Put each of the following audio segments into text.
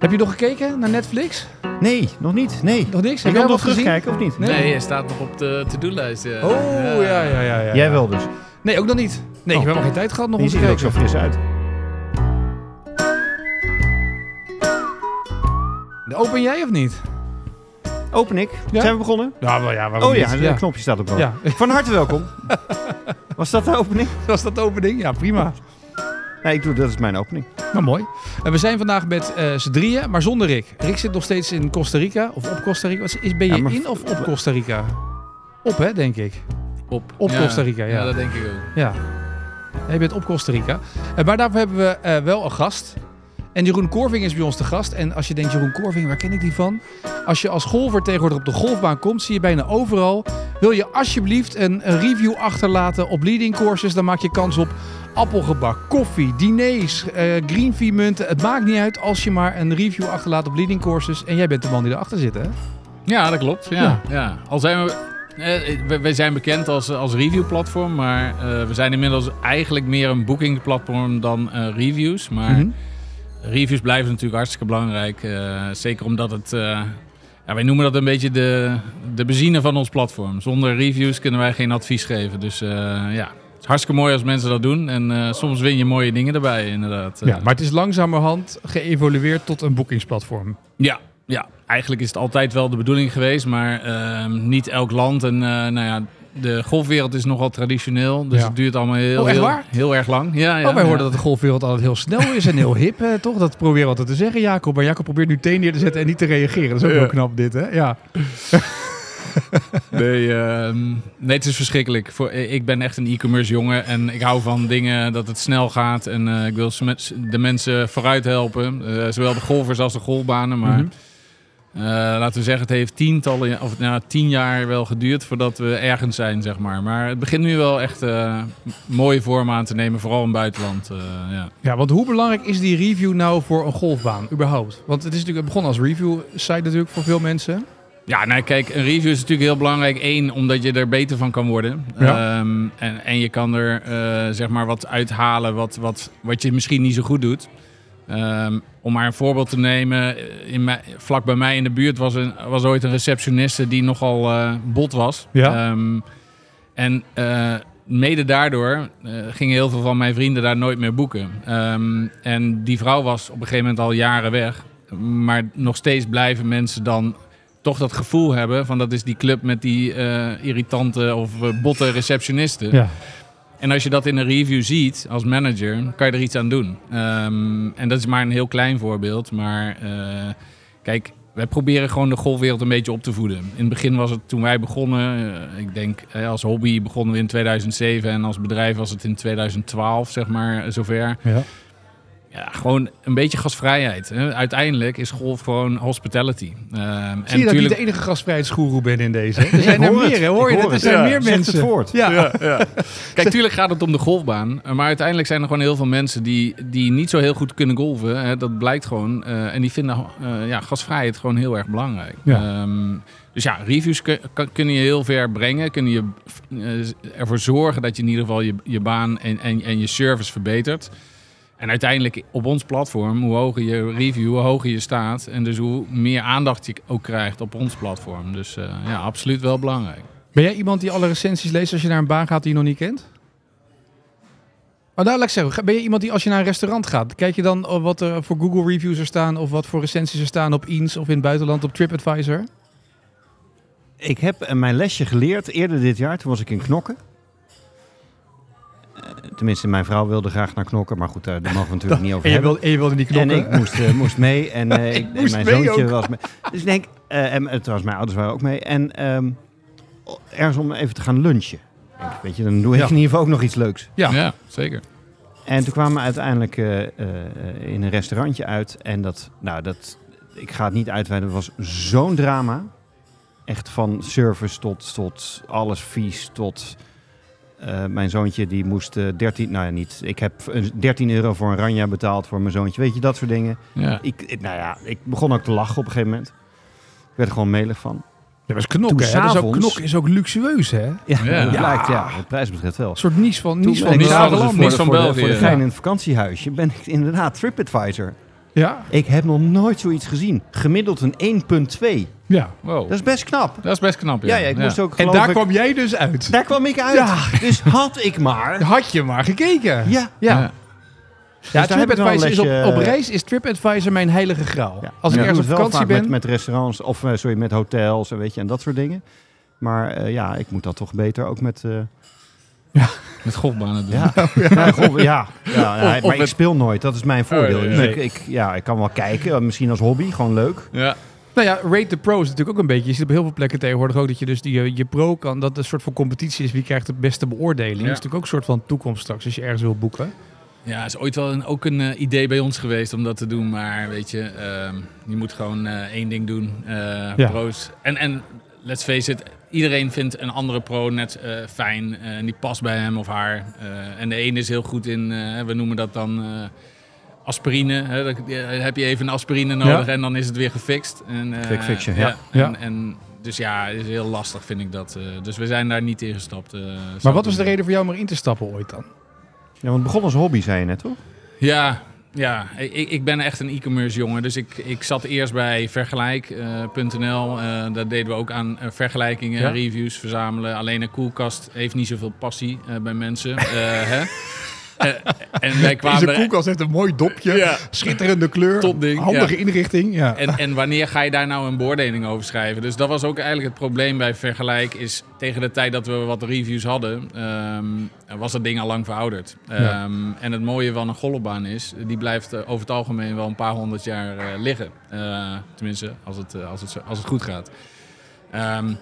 Heb je nog gekeken naar Netflix? Nee, nog niet. Nee. Nog niks? Ik Heb wil jij nog terugkijken of niet? Nee. Nee, hij staat nog op de to-do-lijst. ja. Oh, ja, ja, ja. ja. Jij wel dus. Nee, ook nog niet. Nee, ik Oh. heb helemaal geen tijd gehad nog om te ziet er ook kijken. zo fris uit. Open jij of niet? Open ik. Ja? Zijn we begonnen? Ja, wel, ja waarom Oh ja, niet? het knopje staat op rood. Ja. Van harte welkom. Was dat de opening? Was dat de opening? Ja, prima. Nee, ik doe, dat is mijn opening. Nou, mooi. En we zijn vandaag met eh z'n drieën, maar zonder Rick. Rick zit nog steeds in Costa Rica, of op Costa Rica. Is, ben je Ja, in of op Costa Rica? Op, hè, denk ik. Op, Op Costa Rica, ja. Ja, dat denk ik ook. Ja. Ja, je bent op Costa Rica. Eh, maar daarvoor hebben we eh, wel een gast. En Jeroen Korving is bij ons de gast. En als je denkt, Jeroen Korving, waar ken ik die van? Als je als golfer tegenwoordig op de golfbaan komt, zie je bijna overal. Wil je alsjeblieft een, een review achterlaten op leading courses, dan maak je kans op appelgebak, koffie, diners, eh green fee munten. Het maakt niet uit als je maar een review achterlaat op leading courses. En jij bent de man die erachter zit, hè? Ja, dat klopt. Ja, Ja. ja. Al zijn we, eh, we, wij zijn bekend als, als review-platform, maar eh, we zijn inmiddels eigenlijk meer een booking-platform dan eh, reviews. Maar Mhm. reviews blijven natuurlijk hartstikke belangrijk. eh, zeker omdat het, eh, ja, wij noemen dat een beetje de, de benzine van ons platform. Zonder reviews kunnen wij geen advies geven. Dus eh, ja, hartstikke mooi als mensen dat doen. En eh, soms win je mooie dingen erbij, inderdaad. Ja, Eh, maar het is langzamerhand geëvolueerd tot een boekingsplatform. Ja, ja, eigenlijk is het altijd wel de bedoeling geweest, maar ehm, niet elk land. En eh, nou ja, de golfwereld is nogal traditioneel, dus Ja. het duurt allemaal heel, Oh, heel, heel erg lang. Ja, ja, oh, wij ja. hoorden dat de golfwereld altijd heel snel is en heel hip, hè, toch? Dat proberen we altijd te zeggen, Jacob. Maar Jacob probeert nu thee neer te zetten en niet te reageren. Dat is ook wel knap, dit, hè? Ja. Nee, ehm, nee, het is verschrikkelijk. Voor, ik ben echt een e-commerce jongen en ik hou van dingen dat het snel gaat. En eh, ik wil de mensen vooruit helpen, eh, zowel de golfers als de golfbanen. Maar Mhm. eh, laten we zeggen, het heeft tientallen, of nou, tien jaar wel geduurd voordat we ergens zijn, zeg maar. Maar het begint nu wel echt eh, mooie vorm aan te nemen, vooral in het buitenland. eh, ja. ja, want hoe belangrijk is die review nou voor een golfbaan, überhaupt? Want het is natuurlijk het begon als review-site natuurlijk voor veel mensen. Ja, nou kijk, een review is natuurlijk heel belangrijk. Eén, omdat je er beter van kan worden. Ja. Ehm, en, en je kan er eh, zeg maar wat uithalen wat, wat, wat je misschien niet zo goed doet. Ehm, om maar een voorbeeld te nemen. In mij, vlak bij mij in de buurt was, een, was ooit een receptioniste die nogal eh, bot was. Ja. Ehm, en eh, mede daardoor eh, gingen heel veel van mijn vrienden daar nooit meer boeken. En die vrouw was op een gegeven moment al jaren weg. Maar nog steeds blijven mensen dan toch dat gevoel hebben van dat is die club met die eh, irritante of eh, botte receptionisten. Ja. En als je dat in een review ziet als manager, kan je er iets aan doen. Ehm, en dat is maar een heel klein voorbeeld. Maar eh, kijk, wij proberen gewoon de golfwereld een beetje op te voeden. In het begin was het toen wij begonnen, ik denk als hobby begonnen we in 2007 en als bedrijf was het in 2012, zeg maar, zover. ja. Ja, gewoon een beetje gasvrijheid. Hè. Uiteindelijk is golf gewoon hospitality. Ehm, en Zie je dat ik niet de enige gastvrijheidsgoeroe ben in deze? Er zijn er meer, hè? hoor je dat? Er zijn Ja, meer mensen. het woord. Ja. Kijk, tuurlijk gaat het om de golfbaan. Maar uiteindelijk zijn er gewoon heel veel mensen die, die niet zo heel goed kunnen golven. Hè. Dat blijkt gewoon. Eh, en die vinden eh, ja, gasvrijheid gewoon heel erg belangrijk. Ja. Ehm, dus ja, reviews kunnen je heel ver brengen. Kunnen je eh, ervoor zorgen dat je in ieder geval je, je baan en, en, en je service verbetert. En uiteindelijk op ons platform, hoe hoger je review, hoe hoger je staat. En dus hoe meer aandacht je ook krijgt op ons platform. Dus eh, ja, absoluut wel belangrijk. Ben jij iemand die alle recensies leest als je naar een baan gaat die je nog niet kent? Oh, nou, laat ik zeggen, ben je iemand die als je naar een restaurant gaat, kijk je dan wat er voor Google reviews er staan of wat voor recensies er staan op Eens of in het buitenland op TripAdvisor? Ik heb eh, mijn lesje geleerd eerder dit jaar. Toen was ik in Knokken. Eh, tenminste, mijn vrouw wilde graag naar Knokken. Maar goed, daar, daar mogen we natuurlijk niet over En je, hebben. wil, en je wilde niet En knokken? ik moest, eh, moest mee. En, eh, ik, en mijn mee zoontje ook. was mee. Dus ik denk, eh, en eh, trouwens, mijn ouders waren ook mee. En ehm, ergens om even te gaan lunchen. Denk, weet je, dan doe ik Ja. in ieder geval ook nog iets leuks. Ja. ja zeker. En toen kwamen we uiteindelijk eh, eh, in een restaurantje uit. En dat, nou, dat, ik ga het niet uitweiden, het was zo'n drama. Echt van service tot, tot alles vies, tot... eh, mijn zoontje die moest eh 13, nou ja niet, ik heb een 13 euro voor een ranja betaald voor mijn zoontje. Weet je, dat soort dingen. Ja. Ik, ik- nou ja, ik begon ook te lachen op een gegeven moment. Ik werd er gewoon melig van. Ja, dat is knokken, hè? Dat is ook, knokken is ook luxueus, hè? Een Ja, Ja. dat blijkt, ja. Wat prijs betreft wel. soort nies van, nies van van- voor, de- van voor, de, België, voor de gein in het vakantiehuisje ben ik inderdaad TripAdvisor Ja? Ik heb nog nooit zoiets gezien. Gemiddeld een 1,2. Ja. Wow. Dat is best knap. Dat is best knap, Ja, ja, ik moest ook En daar ik- kwam jij dus uit. Daar kwam ik uit. Ja. Dus had ik maar. Had je maar gekeken. Ja. Ja. Ja. Ja, TripAdvisor is op, op reis is TripAdvisor mijn heilige graal. Ja. Als ik Ja, ergens op vakantie ben, Met, met restaurants, of eh, sorry, met hotels en weet je, en dat soort dingen. Maar eh, ja, ik moet dat toch beter ook met... eh, Met golfbanen doen. ja, ja, goh, ja, ja, ja, of maar ik met- speel nooit. Dat is mijn voordeel. Oh, ja, Dus ja. ik, ik, ja, ik kan wel kijken, misschien als hobby, gewoon leuk. Ja. Nou ja, Rate the Pro is natuurlijk ook een beetje. Je ziet op heel veel plekken tegenwoordig ook dat je dus die, eh, je pro kan. Dat een soort van competitie is. Wie krijgt de beste beoordeling? Dat is natuurlijk ook een soort van toekomst straks als je ergens wil boeken. Ja, is ooit wel een, ook een eh, idee bij ons geweest om dat te doen. Maar weet je, ehm, je moet gewoon eh, één ding doen. Ja. Pro's. En, en let's face it, iedereen vindt een andere pro net fijn. en die past bij hem of haar. En de ene is heel goed in, we noemen dat dan aspirine. Hè? Dan heb je even een aspirine nodig en dan is het weer gefixt. En, eh, Quick ja. Ja. En, en, dus ja, het is heel lastig vind ik dat. eh, dus we zijn daar niet in gestapt. eh, Maar wat was de reden voor jou om erin te stappen ooit dan? Ja, want het begon als hobby, zei je net, toch? Ja, ja. Ik, ik ben echt een e-commerce jongen. Dus ik, ik zat eerst bij vergelijk.nl. Eh daar deden we ook aan vergelijkingen, Ja. reviews verzamelen. Alleen een koelkast heeft niet zoveel passie eh, bij mensen. Eh, hè? Eh, en wij kwamen Deze koelkast heeft een mooi dopje. Ja. Schitterende kleur. Topding, Handige ja. inrichting. Ja. En, en wanneer ga je daar nou een beoordeling over schrijven? Dus dat was ook eigenlijk het probleem bij Vergelijk. Is tegen de tijd dat we wat reviews hadden, ehm, was dat ding al lang verouderd. Ja. Ehm, en het mooie van een golfbaan is, die blijft eh, over het algemeen wel een paar honderd jaar eh, liggen. Eh, tenminste, als het, als, het, als het goed gaat. Ehm,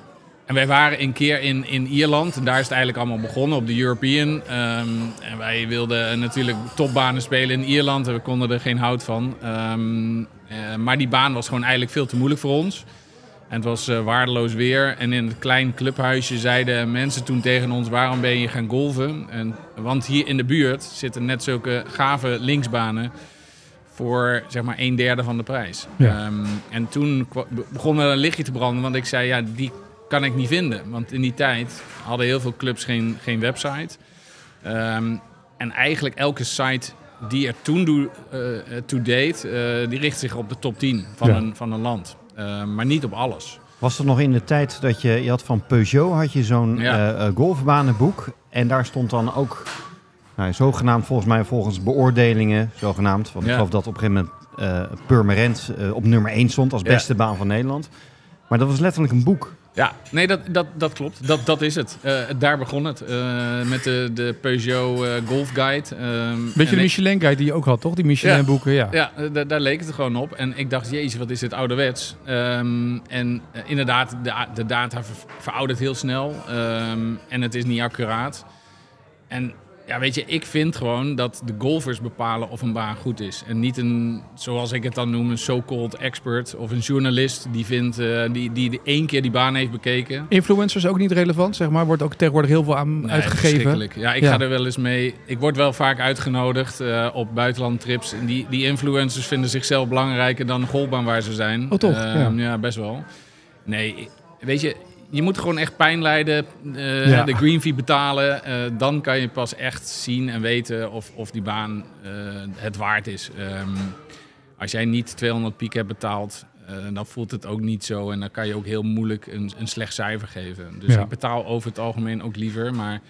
en wij waren een keer in, in Ierland. En daar is het eigenlijk allemaal begonnen op de European. Ehm, en wij wilden natuurlijk topbanen spelen in Ierland. En we konden er geen hout van. Ehm, eh, maar die baan was gewoon eigenlijk veel te moeilijk voor ons. En het was eh, waardeloos weer. En in het klein clubhuisje zeiden mensen toen tegen ons... waarom ben je gaan golven? En, want hier in de buurt zitten net zulke gave linksbanen... voor zeg maar een derde van de prijs. Ja. Ehm, en toen begon er een lichtje te branden. Want ik zei, ja, die kan ik niet vinden. Want in die tijd hadden heel veel clubs geen, geen website. Ehm, en eigenlijk elke site die er toen doe, eh, eh, to date, eh, die richt zich op de top 10 van, Ja. een, van een land. Ehm, maar niet op alles. Was dat nog in de tijd dat je, je had van Peugeot had je zo'n Ja. golfbanenboek. En daar stond dan ook, nou, zogenaamd volgens mij volgens beoordelingen, zogenaamd. Want ik geloof dat op een gegeven moment Purmerend op nummer 1 stond als beste baan van Nederland. Maar dat was letterlijk een boek. Ja, nee, dat, dat, dat klopt. Dat, dat is het. Eh, daar begon het. Eh, met de, de Peugeot eh, Golf Guide. Ehm, Weet je en de Michelin Guide die je ook had, toch? Die Michelin boeken, ja. Ja, da- daar leek het gewoon op. En ik dacht, jezus, wat is dit ouderwets. Ehm, en inderdaad, de, de data ver- veroudert heel snel. Ehm, en het is niet accuraat. En ja, weet je, ik vind gewoon dat de golfers bepalen of een baan goed is. En niet een, zoals ik het dan noem, een so-called expert of een journalist die vindt, eh, die, die de één keer die baan heeft bekeken. Influencers ook niet relevant, zeg maar. Wordt ook tegenwoordig heel veel aan Nee, uitgegeven. Ja, ik Ja. ga er wel eens mee. Ik word wel vaak uitgenodigd eh, op buitenlandtrips. En die, die influencers vinden zichzelf belangrijker dan de golfbaan waar ze zijn. Oh, toch? Ehm, Ja. ja. best wel. Nee, weet je, je moet gewoon echt pijn lijden, eh, Ja. de green fee betalen. eh, dan kan je pas echt zien en weten of, of die baan eh, het waard is. Ehm, als jij niet 200 piek hebt betaald, dan voelt het ook niet zo. En dan kan je ook heel moeilijk een, een slecht cijfer geven. Dus Ja. ik betaal over het algemeen ook liever. Maar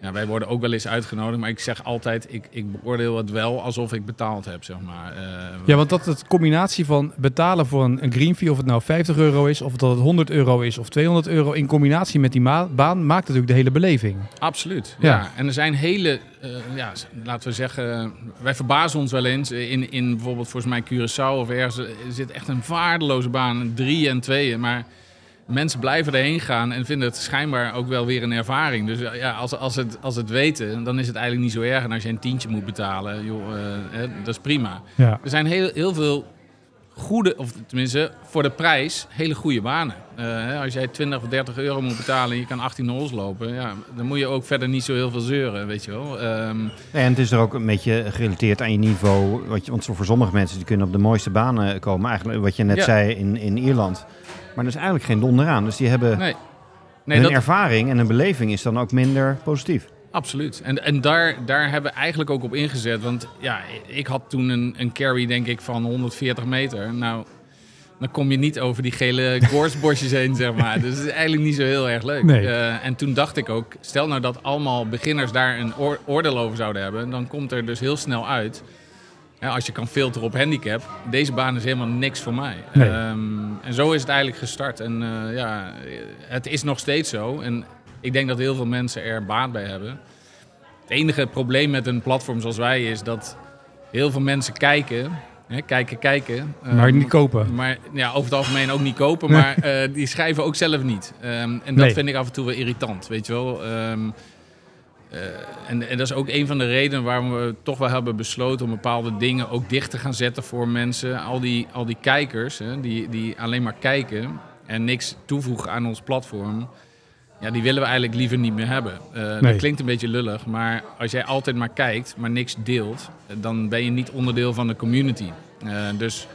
ja, wij worden ook wel eens uitgenodigd. Maar ik zeg altijd, ik, ik beoordeel het wel alsof ik betaald heb, zeg maar. Eh, Ja, want dat het combinatie van betalen voor een, een green fee, of het nou 50 euro is, of dat het 100 euro is, of 200 euro, in combinatie met die ma- baan, maakt natuurlijk de hele beleving. Absoluut. Ja. Ja. En er zijn hele, eh, ja, laten we zeggen, wij verbazen ons wel eens. In, in bijvoorbeeld volgens mij Curaçao of ergens, er zit echt een waardeloze baan, drie en tweeën. Maar mensen blijven erheen gaan en vinden het schijnbaar ook wel weer een ervaring. Dus eh, ja, als, als, het, als het weten, dan is het eigenlijk niet zo erg. En als je een tientje moet betalen, joh, eh, hè, dat is prima. Ja. Er zijn heel, heel veel goede, of tenminste voor de prijs, hele goede banen. Eh, hè, als jij 20 of 30 euro moet betalen en je kan 18 holes lopen, ja, dan moet je ook verder niet zo heel veel zeuren, weet je wel. Ehm, En het is er ook een beetje gerelateerd aan je niveau. Wat je, want voor sommige mensen die kunnen op de mooiste banen komen. Eigenlijk wat je net Ja. zei in, in Ierland. Maar er is eigenlijk geen donder aan. Dus die hebben nee, nee hun dat, ervaring en hun beleving is dan ook minder positief. Absoluut. En, en daar, daar hebben we eigenlijk ook op ingezet. Want ja, ik had toen een, een carry, denk ik, van 140 meter. Nou, dan kom je niet over die gele gorstbosjes heen, zeg maar. Dus het is eigenlijk niet zo heel erg leuk. Nee. Eh, en toen dacht ik ook, stel nou dat allemaal beginners daar een oor- oordeel over zouden hebben, dan komt er dus heel snel uit. Ja, als je kan filteren op handicap, deze baan is helemaal niks voor mij. Nee. Ehm, en zo is het eigenlijk gestart. En eh, ja, het is nog steeds zo. En ik denk dat heel veel mensen er baat bij hebben. Het enige probleem met een platform zoals wij is dat heel veel mensen kijken, hè, kijken, kijken. Maar ehm, niet kopen. maar ja, over het algemeen ook niet kopen, maar eh, die schrijven ook zelf niet. Ehm, en dat Nee. vind ik af en toe wel irritant, weet je wel. Eh, en, en dat is ook een van de redenen waarom we toch wel hebben besloten om bepaalde dingen ook dicht te gaan zetten voor mensen. Al die, al die kijkers, hè, die, die alleen maar kijken en niks toevoegen aan ons platform. Ja, die willen we eigenlijk liever niet meer hebben. Eh, Nee. Dat klinkt een beetje lullig, maar als jij altijd maar kijkt, maar niks deelt, eh, dan ben je niet onderdeel van de community. Dus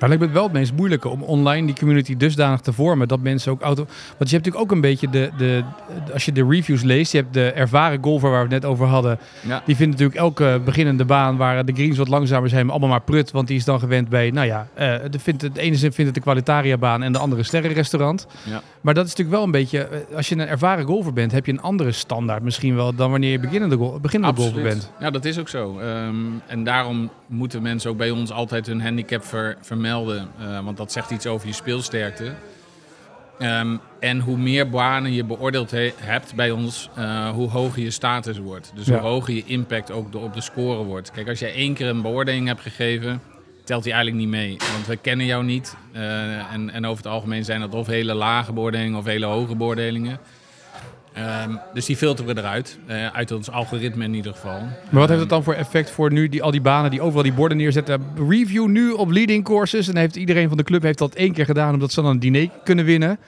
Maar lijkt me het wel het meest moeilijke om online die community dusdanig te vormen dat mensen ook auto. Want je hebt natuurlijk ook een beetje de, de, als je de reviews leest, je hebt de ervaren golfer waar we het net over hadden. ja, Die vindt natuurlijk elke beginnende baan waar de greens wat langzamer zijn, allemaal maar prut. Want die is dan gewend bij, nou ja, eh, de, vindt het, de ene vindt het de Qualitaria baan en de andere sterrenrestaurant. Ja. Maar dat is natuurlijk wel een beetje, eh, als je een ervaren golfer bent, heb je een andere standaard misschien wel dan wanneer je beginnende, gol- beginnende golfer bent. Ja, dat is ook zo. Ehm, en daarom moeten mensen ook bij ons altijd hun handicap ver- vermelden. Eh, want dat zegt iets over je speelsterkte. Ehm, en hoe meer banen je beoordeeld he- hebt bij ons, eh, hoe hoger je status wordt. Dus Ja. hoe hoger je impact ook de- op de score wordt. Kijk, als jij één keer een beoordeling hebt gegeven, telt die eigenlijk niet mee. Want we kennen jou niet. Eh, en, en over het algemeen zijn dat of hele lage beoordelingen of hele hoge beoordelingen. Ehm, dus die filteren we eruit. eh, uit ons algoritme in ieder geval. Maar wat heeft het dan voor effect voor nu die, al die banen die overal die borden neerzetten? Review nu op leading courses. En heeft iedereen van de club heeft dat één keer gedaan omdat ze dan een diner kunnen winnen.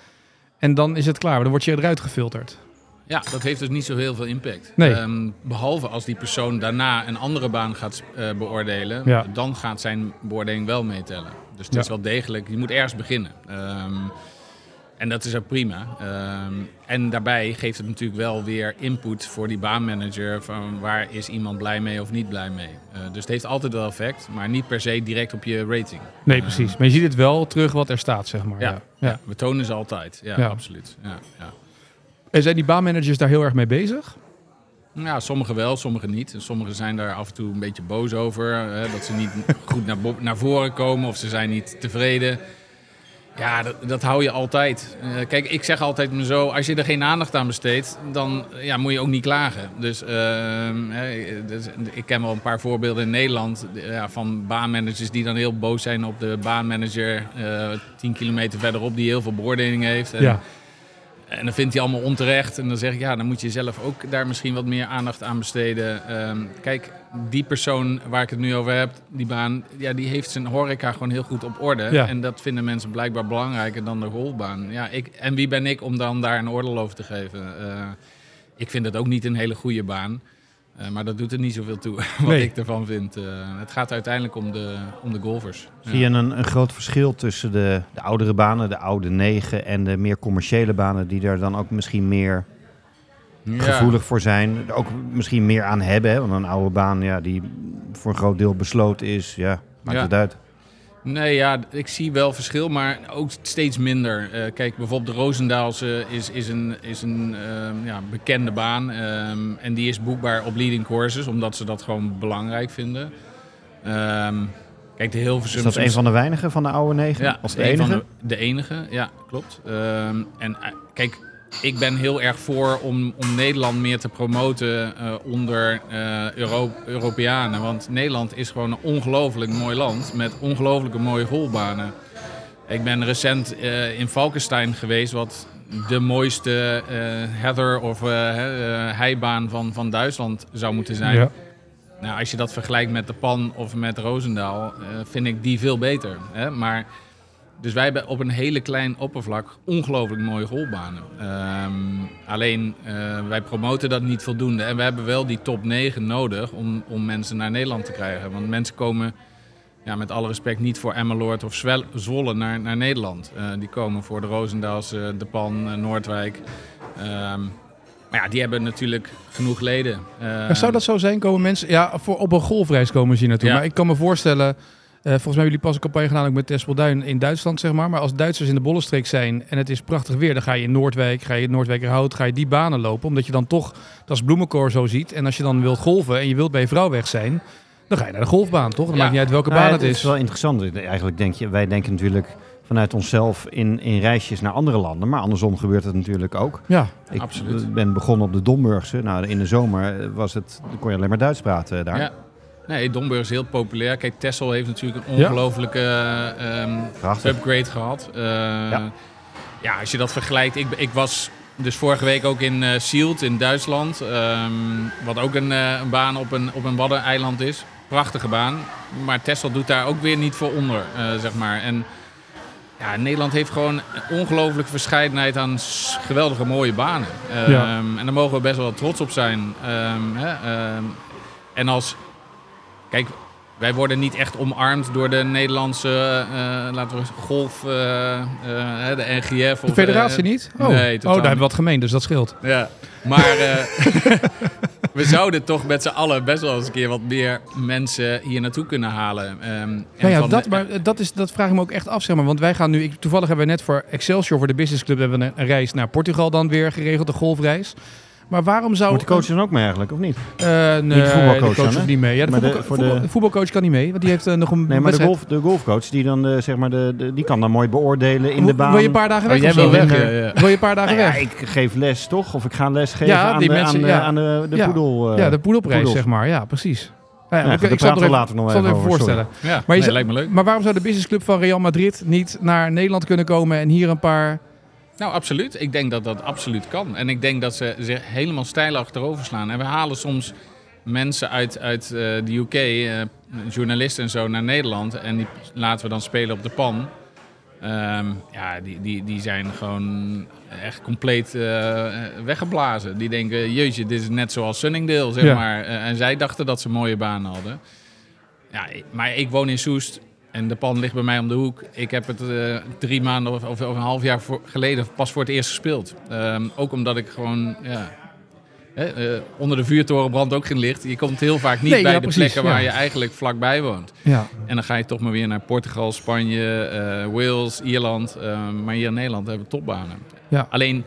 En dan is het klaar. Maar dan word je eruit gefilterd. Ja, dat heeft dus niet zo heel veel impact. Nee. Ehm, behalve als die persoon daarna een andere baan gaat eh, beoordelen, Ja. dan gaat zijn beoordeling wel meetellen. Dus het Ja. is wel degelijk, je moet ergens beginnen. Ehm, en dat is ook prima. Ehm, en daarbij geeft het natuurlijk wel weer input voor die baanmanager van waar is iemand blij mee of niet blij mee. Eh, dus het heeft altijd wel effect, maar niet per se direct op je rating. Nee, precies. Maar je ziet het wel terug wat er staat, zeg maar. Ja, Ja. ja. Ja. we tonen ze altijd. Ja, absoluut. Ja, ja. En zijn die baanmanagers daar heel erg mee bezig? Ja, sommigen wel, sommigen niet. Sommigen zijn daar af en toe een beetje boos over. Hè, dat ze niet goed naar, naar voren komen of ze zijn niet tevreden. Ja, dat, hou je altijd. Eh, kijk, ik zeg altijd me zo, als je er geen aandacht aan besteedt, dan ja, moet je ook niet klagen. Dus, ehm, dus ik ken wel een paar voorbeelden in Nederland eh, ja, van baanmanagers die dan heel boos zijn op de baanmanager eh 10 kilometer verderop die heel veel beoordelingen heeft. En, Ja. En dan vindt hij allemaal onterecht. En dan zeg ik, ja, dan moet je zelf ook daar misschien wat meer aandacht aan besteden. Ehm, kijk, die persoon waar ik het nu over heb, die baan, ja, die heeft zijn horeca gewoon heel goed op orde. Ja. En dat vinden mensen blijkbaar belangrijker dan de golfbaan. Ja, ik, en wie ben ik om dan daar een oordeel over te geven? Eh, ik vind het ook niet een hele goede baan. Eh, maar dat doet er niet zoveel toe wat Nee. ik ervan vind. Eh, het gaat uiteindelijk om de, om de golfers. Zie je een, een groot verschil tussen de, de oudere banen, de oude negen en de meer commerciële banen die daar dan ook misschien meer Ja. gevoelig voor zijn, er ook misschien meer aan hebben? Hè? Want een oude baan ja, die voor een groot deel besloten is, ja, maakt Ja. het uit. Nee, ja, ik zie wel verschil, maar ook steeds minder. Eh, kijk, bijvoorbeeld de Roosendaalse is, is een, is een ehm, ja, bekende baan. ehm, en die is boekbaar op leading courses, omdat ze dat gewoon belangrijk vinden. Ehm, kijk, de Hilversum... Is dat een van de weinigen van de oude negen? Ja, Of de enige? De, de enige, ja, klopt. En eh, kijk, ik ben heel erg voor om, om Nederland meer te promoten eh, onder Euro Europeanen. Want Nederland is gewoon een ongelooflijk mooi land met ongelooflijke mooie golfbanen. Ik ben recent eh, in Valkenstein geweest, wat de mooiste heather of he- heibaan van, van Duitsland zou moeten zijn. Ja. Nou, als je dat vergelijkt met de Pan of met Roosendaal, vind ik die veel beter. Hè? Maar, dus wij hebben op een hele klein oppervlak ongelooflijk mooie golfbanen. Ehm, alleen, eh, wij promoten dat niet voldoende. En we hebben wel die top 9 nodig om, om mensen naar Nederland te krijgen. Want mensen komen, ja, met alle respect, niet voor Emmeloord of Zwolle naar, naar Nederland. Eh, die komen voor de Roosendaals, eh, de Pan, Noordwijk. Ehm, Maar ja, die hebben natuurlijk genoeg leden. Zou dat zo zijn? Komen mensen ja, voor, op een golfreis komen ze hier naartoe. Ja. Maar ik kan me voorstellen, volgens mij hebben jullie pas een campagne gedaan ook met Tespelduin in Duitsland, zeg maar. Maar als Duitsers in de Bollenstreek zijn en het is prachtig weer, dan ga je in Noordwijk, ga je in Noordwijkerhout, ga je die banen lopen. Omdat je dan toch, dat is bloemenkoor zo ziet. En als je dan wilt golven en je wilt bij je vrouw weg zijn, dan ga je naar de golfbaan, toch? Dan Ja. maakt niet uit welke Nou, baan het is is. wel interessant. Eigenlijk denk je, wij denken natuurlijk vanuit onszelf in, in reisjes naar andere landen. Maar andersom gebeurt het natuurlijk ook. Ja, Ik Absoluut. ben begonnen op de Domburgse. Nou, in de zomer was het, kon je alleen maar Duits praten daar. Ja. Nee, Domburg is heel populair. Kijk, Texel heeft natuurlijk een ongelofelijke eh, ehm, upgrade gehad. Eh, Ja. ja. als je dat vergelijkt. Ik, ik was dus vorige week ook in eh Sielt in Duitsland. ehm, wat ook een, eh, een baan op een, op een waddeneiland is. Prachtige baan. Maar Texel doet daar ook weer niet voor onder, eh, zeg maar. En ja, Nederland heeft gewoon een ongelooflijke verscheidenheid aan geweldige mooie banen. Ehm, Ja. En daar mogen we best wel trots op zijn. Ehm, hè, ehm, en als... Kijk, wij worden niet echt omarmd door de Nederlandse, eh, laten we golf, eh, eh, de NGF. de of, federatie eh, niet? Oh, nee, oh daar hebben we wat gemeen, dus dat scheelt. Ja, maar eh, we zouden toch met z'n allen best wel eens een keer wat meer mensen hier naartoe kunnen halen. Ehm, en Ja, dat, de- maar eh, dat, is, dat vraag ik me ook echt af. Zeg maar. Want wij gaan nu, ik, toevallig hebben we net voor Excelsior, voor de Business Club, hebben we een, een reis naar Portugal dan weer geregeld, een golfreis. Maar waarom zou... Moet de coach dan ook mee eigenlijk, of niet? Eh, nee, de voetbalcoach de coach dan, hoeft hè? niet mee. Ja, de, Maar de- voetbal- voor de- voetbal- de voetbalcoach kan niet mee, want die heeft eh, nog een Nee, maar de, golf, de golfcoach, die dan de, zeg maar de, de- die kan dan mooi beoordelen in de baan. Wil je een paar dagen Oh, weg jij zo? wil weg, eh, ja, ja. Wil je een paar dagen Nou ja, weg? ik geef les toch? Of ik ga les geven Ja, aan, die de, mensen- aan, de, ja. aan de, de Ja. poedel. eh, ja, de poedelprijs, zeg maar. Ja, precies. Ja, Ja, ik, zal praten het we er later nog even, zal even het even over, voorstellen. Ja, Maar, nee, lijkt me leuk. maar waarom zou de businessclub van Real Madrid niet naar Nederland kunnen komen en hier een paar... Nou, absoluut. Ik denk dat dat absoluut kan. En ik denk dat ze zich helemaal stijl achterover slaan. En we halen soms mensen uit, uit eh, de UK, eh, journalisten en zo, naar Nederland. En die laten we dan spelen op de pan. Ehm, ja, die, die, die zijn gewoon echt compleet eh, weggeblazen. Die denken, jeetje, dit is net zoals Sunningdale, zeg Ja. maar. En zij dachten dat ze mooie banen hadden. Ja, maar ik woon in Soest en de pan ligt bij mij om de hoek. Ik heb het eh, drie maanden of, of, een half jaar voor- geleden pas voor het eerst gespeeld. Ehm, ook omdat ik gewoon, ja... Hè, eh, onder de vuurtoren brandt ook geen licht. Je komt heel vaak niet Nee, bij ja, de precies, plekken waar ja. je eigenlijk vlakbij woont. Ja, En dan ga je toch maar weer naar Portugal, Spanje, eh, Wales, Ierland. Eh, maar hier in Nederland hebben we topbanen. Ja. Alleen,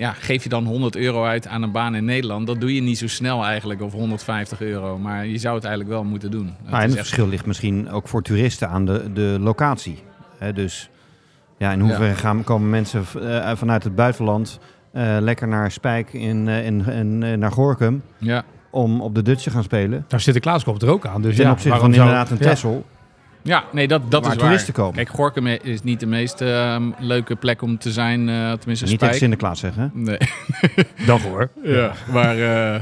ja, geef je dan 100 euro uit aan een baan in Nederland, dat doe je niet zo snel eigenlijk, of 150 euro. Maar je zou het eigenlijk wel moeten doen. Het Nou, en is het echt- verschil ligt misschien ook voor toeristen aan de, de locatie. Hè, dus ja, in hoeverre gaan, komen mensen eh, vanuit het buitenland eh, lekker naar Spijk in, eh, in, in, eh, naar Gorkum ja. om op de Dutch te gaan spelen. nou Sinterklaas komt er ook aan. Dus Ten ja, opzichte van zou- inderdaad een Ja. Ja, nee, dat, dat waar is waar. toeristen komen. Kijk, Gorkum is niet de meest eh, leuke plek om te zijn, eh, tenminste Niet Spijk. Sinterklaas zeggen. hè? Nee. Dag hoor. Ja, maar eh,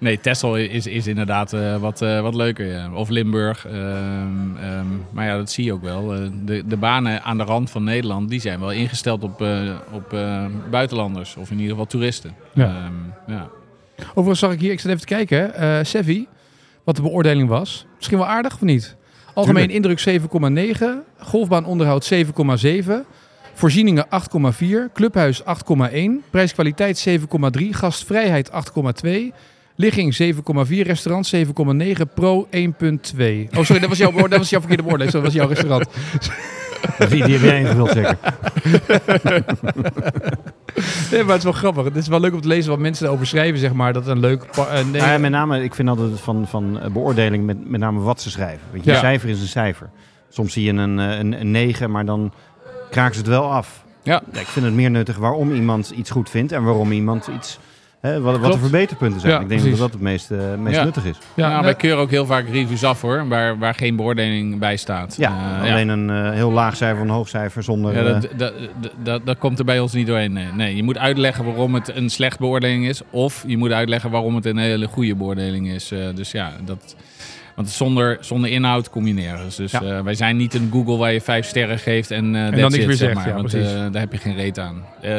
nee, Texel is, is inderdaad eh, wat, eh, wat leuker. Ja. Of Limburg. ehm, ehm, maar ja, dat zie je ook wel. De, de banen aan de rand van Nederland, die zijn wel ingesteld op, eh, op eh, buitenlanders. Of in ieder geval toeristen. Ja. Ehm, ja. Overigens zag ik hier, ik zat even te kijken, eh Sevi, wat de beoordeling was. Misschien wel aardig of niet? Algemeen indruk 7,9, golfbaanonderhoud 7,7, voorzieningen 8,4, clubhuis 8,1, prijskwaliteit 7,3, gastvrijheid 8,2, ligging 7,4, restaurant 7,9, pro 1,2. Oh sorry, dat was jouw, dat was jouw verkeerde beoordeling, dat was jouw restaurant. Die, die heb jij ingevuld zeker. Nee, maar het is wel grappig. Het is wel leuk om te lezen wat mensen erover schrijven, zeg maar. Dat een leuk... eh, nee, Nou ja, met name, ik vind altijd van, van eh, beoordeling met, met name wat ze schrijven. Weet je, Ja. Een cijfer is een cijfer. Soms zie je een, eh, een, een 9, maar dan kraken ze het wel af. Ja. ik vind het meer nuttig waarom iemand iets goed vindt en waarom iemand iets... Hè, wat, wat de verbeterpunten zijn. Ja, ik denk precies. dat dat het meest, eh, meest Ja. nuttig is. ja, nou, wij keuren ook heel vaak reviews af hoor, waar, waar geen beoordeling bij staat. Ja, Eh, alleen een eh, heel laag cijfer, een hoog cijfer zonder... Ja, dat, dat, dat, dat, dat komt er bij ons niet doorheen. Nee. nee, je moet uitleggen waarom het een slecht beoordeling is. Of je moet uitleggen waarom het een hele goede beoordeling is. Eh, dus ja, dat, want zonder, zonder inhoud kom je nergens. Dus Ja. eh, wij zijn niet een Google waar je vijf sterren geeft en, eh dan that's niks it, meer zeg zegt, maar, ja, want eh, daar heb je geen reet aan. Eh,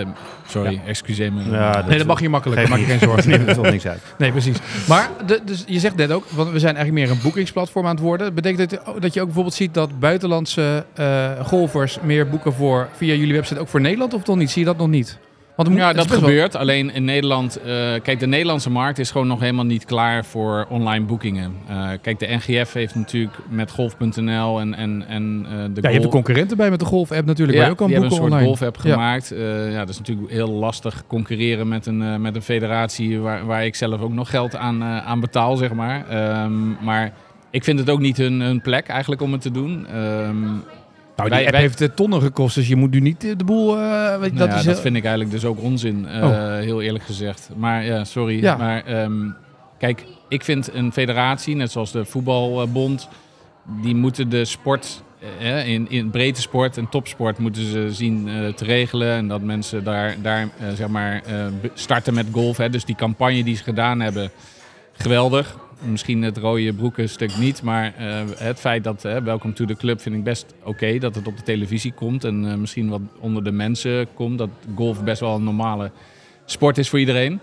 sorry, excuseer me. Ja, dat- nee, dat mag je makkelijk. Daar maak je geen zorgen. er toch niks uit. Nee, precies. Maar de, dus je zegt net ook, want we zijn eigenlijk meer een boekingsplatform aan het worden. Betekent dit ook dat je ook bijvoorbeeld ziet dat buitenlandse eh, golfers meer boeken voor via jullie website ook voor Nederland of toch niet? Zie je dat nog niet? Want Ja, dat wel- gebeurt. Alleen in Nederland... eh, kijk, de Nederlandse markt is gewoon nog helemaal niet klaar voor online boekingen. Eh, kijk, de NGF heeft natuurlijk met golf.nl en, en, en eh, de Ja, je hebt concurrenten bij met de golf-app natuurlijk, ja, je ook die hebben een soort golf-app Ja. gemaakt. Eh, ja, dat is natuurlijk heel lastig concurreren met een, met een federatie waar, waar ik zelf ook nog geld aan, aan betaal, zeg maar. Ehm, maar ik vind het ook niet hun, hun plek eigenlijk om het te doen. Ehm, Nou, die Wij- app wij- heeft eh, tonnen gekost, dus je moet nu niet eh, de boel... eh, weet je, dat, is dat vind ik eigenlijk dus ook onzin, Oh. heel eerlijk gezegd. Maar ja, sorry. Ja. Maar ehm, kijk, ik vind een federatie, net zoals de voetbalbond, die moeten de sport, in, in breedte sport en topsport, moeten ze zien te regelen. En dat mensen daar, daar zeg maar, starten met golf. Hè. Dus die campagne die ze gedaan hebben, geweldig. Misschien het rode broekenstuk niet, maar eh, het feit dat eh, Welcome to the Club vind ik best oké. dat het op de televisie komt en eh, misschien wat onder de mensen komt. Dat golf best wel een normale sport is voor iedereen.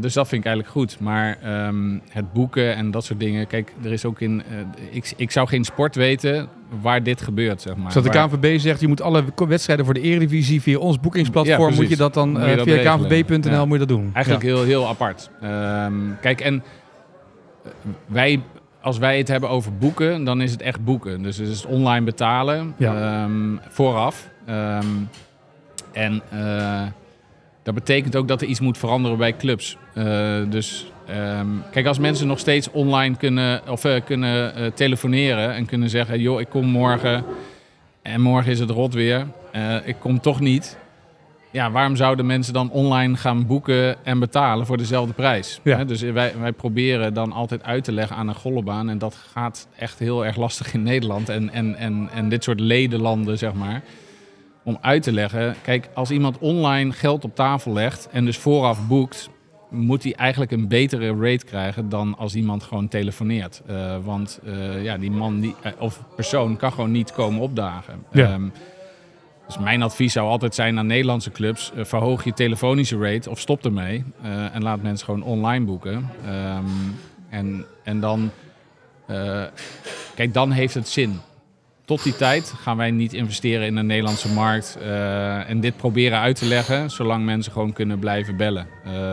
Dus dat vind ik eigenlijk goed. Maar ehm, het boeken en dat soort dingen. Kijk, er is ook in. ik, ik zou geen sport weten waar dit gebeurt, zeg maar. Dus dat de KNVB zegt, je moet alle wedstrijden voor de Eredivisie via ons boekingsplatform, moet je dat dan Moet je dat via knvb.nl Ja. moet je dat doen. Eigenlijk Ja. heel, heel apart. Ehm, kijk, en wij, als wij het hebben over boeken, dan is het echt boeken. Dus het is online betalen Ja. ehm, vooraf. Ehm, en eh, dat betekent ook dat er iets moet veranderen bij clubs. Eh, dus ehm, kijk, als mensen nog steeds online kunnen, of, eh, kunnen eh, telefoneren en kunnen zeggen: joh, ik kom morgen en morgen is het rot weer. Eh, ik kom toch niet. Ja, waarom zouden mensen dan online gaan boeken en betalen voor dezelfde prijs? Ja. Dus wij, wij proberen dan altijd uit te leggen aan een golfbaan. En dat gaat echt heel erg lastig in Nederland en, en, en, en dit soort ledenlanden, zeg maar. Om uit te leggen, kijk, als iemand online geld op tafel legt en dus vooraf boekt, moet hij eigenlijk een betere rate krijgen dan als iemand gewoon telefoneert. Eh, want eh, ja, die man die, eh, of persoon kan gewoon niet komen opdagen. Ja. Ehm, dus mijn advies zou altijd zijn aan Nederlandse clubs: eh, verhoog je telefonische rate of stop ermee. eh, en laat mensen gewoon online boeken. Ehm, en, en dan, eh, kijk, dan heeft het zin. Tot die tijd gaan wij niet investeren in de Nederlandse markt en dit proberen uit te leggen, zolang mensen gewoon kunnen blijven bellen.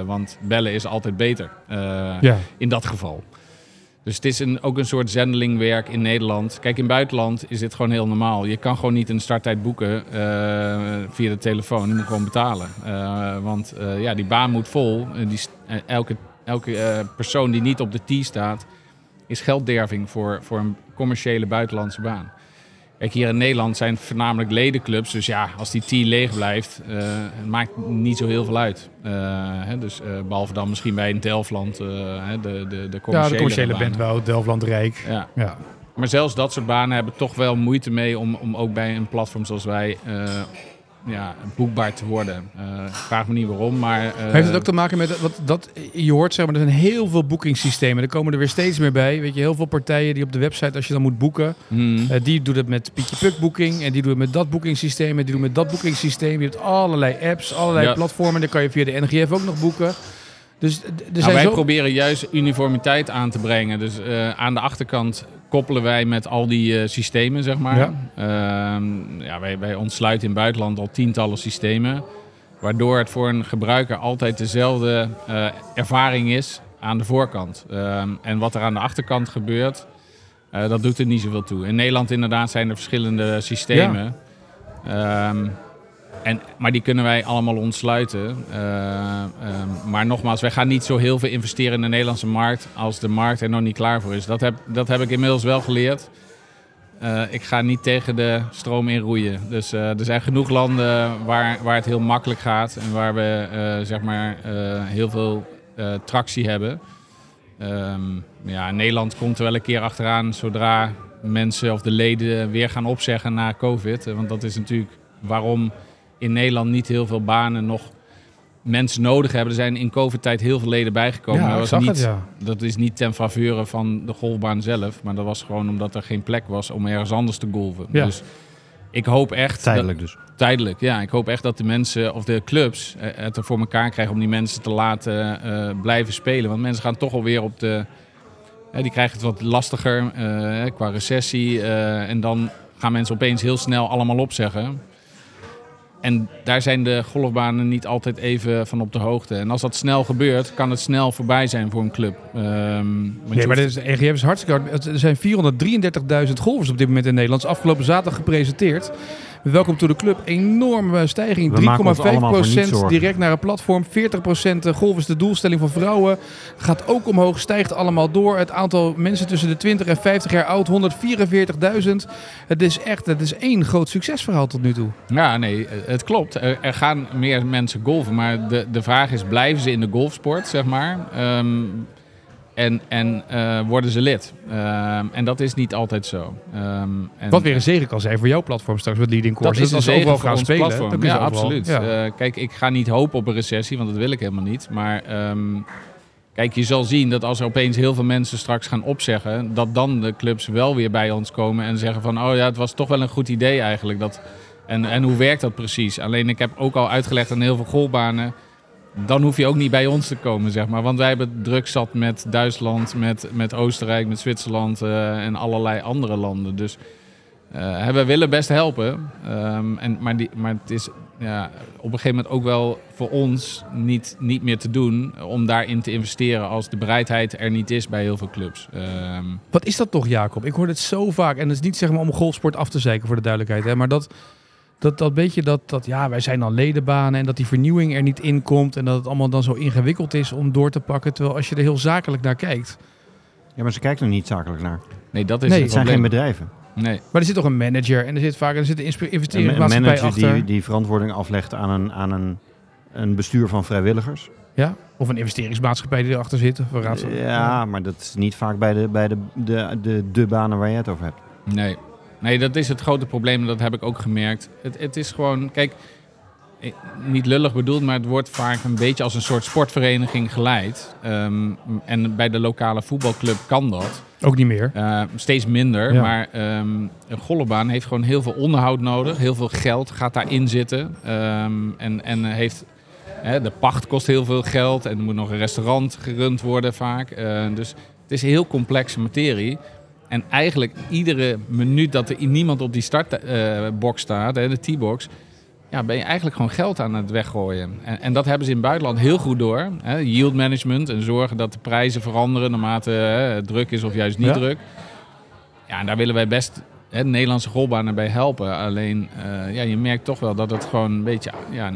Want bellen is altijd beter Ja. in dat geval. Dus het is een, ook een soort zendelingwerk in Nederland. Kijk, in buitenland is dit gewoon heel normaal. Je kan gewoon niet een starttijd boeken eh, via de telefoon. Je moet gewoon betalen. Eh, want eh, ja, die baan moet vol. Die, elke elke persoon die niet op de tee staat, is geldderving voor, voor een commerciële buitenlandse baan. Kijk, hier in Nederland zijn het voornamelijk ledenclubs. Dus ja, als die tee leeg blijft, eh, het maakt niet zo heel veel uit. Eh, hè, dus, eh, behalve dan misschien bij een Delftland, de, de, de ja, commerciële de commerciële banen. Bentwoud, Delftland Rijk. Ja. Ja. Maar zelfs dat soort banen hebben toch wel moeite mee om, om ook bij een platform zoals wij ja, boekbaar te worden. Eh, ik vraag me niet waarom, maar... eh, Heeft het ook te maken met wat dat je hoort, zeg maar, er zijn heel veel boekingssystemen. Er komen er weer steeds meer bij. Weet je, heel veel partijen die op de website, als je dan moet boeken, hmm, eh, die doet het met Pietje Puk Boeking en die doet het met dat boekingssysteem en die doet het met dat boekingssysteem. Je hebt allerlei apps, allerlei Ja. platformen. Dan kan je via de NGF ook nog boeken. Dus er nou, zijn wij zo... proberen juist uniformiteit aan te brengen. Dus eh, aan de achterkant koppelen wij met al die eh, systemen, zeg maar. Ja. Ehm, ja, wij, wij ontsluiten in het buitenland al tientallen systemen. Waardoor het voor een gebruiker altijd dezelfde eh, ervaring is aan de voorkant. Ehm, en wat er aan de achterkant gebeurt, eh, dat doet er niet zoveel toe. In Nederland inderdaad zijn er verschillende systemen. Ehm, en, maar die kunnen wij allemaal ontsluiten. Eh, ehm, maar nogmaals, wij gaan niet zo heel veel investeren in de Nederlandse markt als de markt er nog niet klaar voor is. Dat heb, dat heb ik inmiddels wel geleerd. Eh, ik ga niet tegen de stroom in roeien. Dus eh, er zijn genoeg landen waar, waar het heel makkelijk gaat en waar we zeg maar, heel veel tractie hebben. Ehm, ja, Nederland komt er wel een keer achteraan zodra mensen of de leden weer gaan opzeggen na COVID. Want dat is natuurlijk waarom in Nederland niet heel veel banen nog mensen nodig hebben. Er zijn in COVID-tijd heel veel leden bijgekomen. Ja, dat, was niet, het, ja. dat is niet ten faveur van de golfbaan zelf. Maar dat was gewoon omdat er geen plek was om ergens anders te golven. Ja. Dus ik hoop echt... dat- Tijdelijk dus. Tijdelijk, ja. Ik hoop echt dat de mensen of de clubs eh, het er voor elkaar krijgen om die mensen te laten eh, blijven spelen. Want mensen gaan toch alweer op de. die krijgen het wat lastiger eh, qua recessie. en dan gaan mensen opeens heel snel allemaal opzeggen. En daar zijn de golfbanen niet altijd even van op de hoogte. En als dat snel gebeurt, kan het snel voorbij zijn voor een club. Nee, maar hoeft- de is hartstikke hard. Er zijn 433.000 golfers op dit moment in Nederland. Afgelopen zaterdag gepresenteerd. Welkom to de club. Enorme stijging. We maken ons allemaal voor niets 3,5% zorgen. direct naar een platform. 40% golf is de doelstelling van vrouwen. Gaat ook omhoog, stijgt allemaal door. Het aantal mensen tussen de 20 en 50 jaar oud, 144.000. Het is echt het is één groot succesverhaal tot nu toe. Ja, nee, het klopt. Er, er gaan meer mensen golven. Maar de, de vraag is, blijven ze in de golfsport, zeg maar? Ehm, en en eh, worden ze lid? Ehm, en dat is niet altijd zo. Ehm, en, Wat weer een zegen kan zijn voor jouw platform straks met Leading dat Course. is als een ze zegen overal voor gaan ons spelen. platform. Ja, absoluut. Ja. Eh, kijk, ik ga niet hopen op een recessie, want dat wil ik helemaal niet. Maar ehm, kijk, je zal zien dat als er opeens heel veel mensen straks gaan opzeggen, dat dan de clubs wel weer bij ons komen en zeggen van, oh ja, het was toch wel een goed idee eigenlijk. Dat, en, en hoe werkt dat precies? Alleen ik heb ook al uitgelegd aan heel veel golfbanen. Dan hoef je ook niet bij ons te komen, zeg maar. Want wij hebben druk zat met Duitsland, met, met Oostenrijk, met Zwitserland eh, en allerlei andere landen. Dus eh, we willen best helpen. Ehm, en, maar, die, maar het is ja, op een gegeven moment ook wel voor ons niet, niet meer te doen om daarin te investeren als de bereidheid er niet is bij heel veel clubs. Ehm, Wat is dat toch, Jacob? Ik hoor het zo vaak. En het is niet zeg maar om golfsport af te zeiken voor de duidelijkheid. Hè? Maar dat, dat, dat beetje dat, dat, ja, wij zijn dan ledenbanen en dat die vernieuwing er niet in komt. En dat het allemaal dan zo ingewikkeld is om door te pakken. Terwijl als je er heel zakelijk naar kijkt. Ja, maar ze kijken er niet zakelijk naar. nee, dat is Nee, het Het zijn geen bedrijven. Nee. Maar er zit toch een manager en er zit vaak er zit een Een, ma- een investeringsmaatschappij manager achter. die, die verantwoording aflegt aan een, aan een, een bestuur van vrijwilligers. Ja? Of een investeringsmaatschappij die erachter zit. Of Ja, maar dat is niet vaak bij de, bij de, de, de, de banen waar je het over hebt. Nee. Nee, dat is het grote probleem. Dat heb ik ook gemerkt. Het, het is gewoon, kijk, eh, niet lullig bedoeld, maar het wordt vaak een beetje als een soort sportvereniging geleid. Ehm, en bij de lokale voetbalclub kan dat. Ook niet meer. Uh, steeds minder, Ja. maar ehm, een golfbaan heeft gewoon heel veel onderhoud nodig. Heel veel geld gaat daarin zitten. Ehm, en, en heeft, hè, de pacht kost heel veel geld en er moet nog een restaurant gerund worden vaak. Eh, dus het is een heel complexe materie. En eigenlijk iedere minuut dat er niemand op die startbox staat, hè, de T-box, ja, ben je eigenlijk gewoon geld aan het weggooien. En, en dat hebben ze in het buitenland heel goed door. Hè? Yield management en zorgen dat de prijzen veranderen naarmate hè, het druk is of juist niet Ja. druk. Ja, en daar willen wij best hè, de Nederlandse golfbanen bij helpen. Alleen, eh, ja, je merkt toch wel dat het gewoon een beetje... Ja,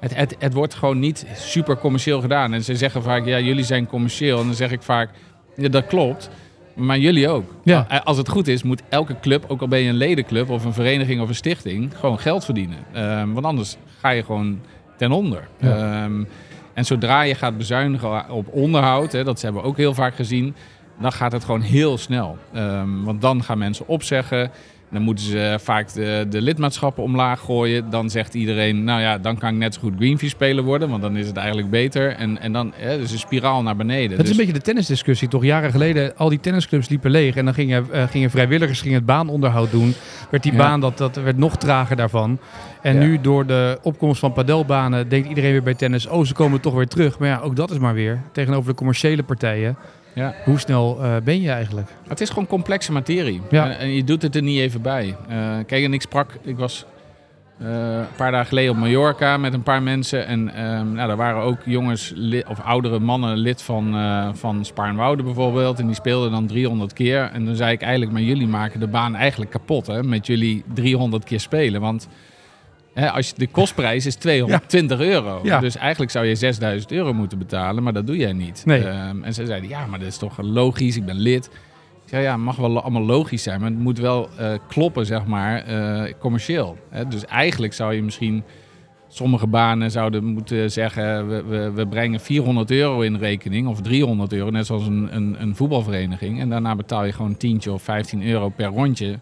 het, het, het wordt gewoon niet super commercieel gedaan. En ze zeggen vaak, ja, jullie zijn commercieel. En dan zeg ik vaak, ja, dat klopt. Maar jullie ook. Ja. A- Als het goed is, moet elke club, ook al ben je een ledenclub of een vereniging of een stichting, gewoon geld verdienen. Ehm, want anders ga je gewoon ten onder. Ja. Ehm, en zodra je gaat bezuinigen op onderhoud, hè, dat hebben we ook heel vaak gezien, dan gaat het gewoon heel snel. Ehm, want dan gaan mensen opzeggen. Dan moeten ze vaak de, de lidmaatschappen omlaag gooien. Dan zegt iedereen, nou ja, dan kan ik net zo goed Greenfee speler worden, want dan is het eigenlijk beter. En, en dan hè, dus een spiraal naar beneden. Het is Dus- een beetje de tennisdiscussie, toch? Jaren geleden, al die tennisclubs liepen leeg. En dan gingen, eh, gingen vrijwilligers gingen het baanonderhoud doen. Werd die Ja. baan, dat, dat werd nog trager daarvan. En Ja. nu door de opkomst van padelbanen denkt iedereen weer bij tennis... oh, ze komen toch weer terug. Maar ja, ook dat is maar weer. Tegenover de commerciële partijen. Ja. Hoe snel eh, ben je eigenlijk? Het is gewoon complexe materie. Ja. En, en je doet het er niet even bij. Eh, kijk, en ik sprak, ik was eh, een paar dagen geleden op Mallorca met een paar mensen. En ehm nou, daar waren ook jongens of oudere mannen lid van, eh van Spaarnwoude bijvoorbeeld. En die speelden dan 300 keer. En dan zei ik eigenlijk, maar jullie maken de baan eigenlijk kapot hè, met jullie 300 keer spelen. Want hè, als je, de kostprijs is 220 euro. Ja. Dus eigenlijk zou je 6000 euro moeten betalen, maar dat doe jij niet. Nee. Ehm, en ze zeiden, ja, maar dat is toch logisch, ik ben lid. Ik zei, ja, het mag wel allemaal logisch zijn, maar het moet wel eh, kloppen, zeg maar, eh, commercieel. Hè? Dus eigenlijk zou je misschien, sommige banen zouden moeten zeggen, we, we, we brengen 400 euro in rekening, of 300 euro, net zoals een, een, een voetbalvereniging. En daarna betaal je gewoon een tientje of 15 euro per rondje.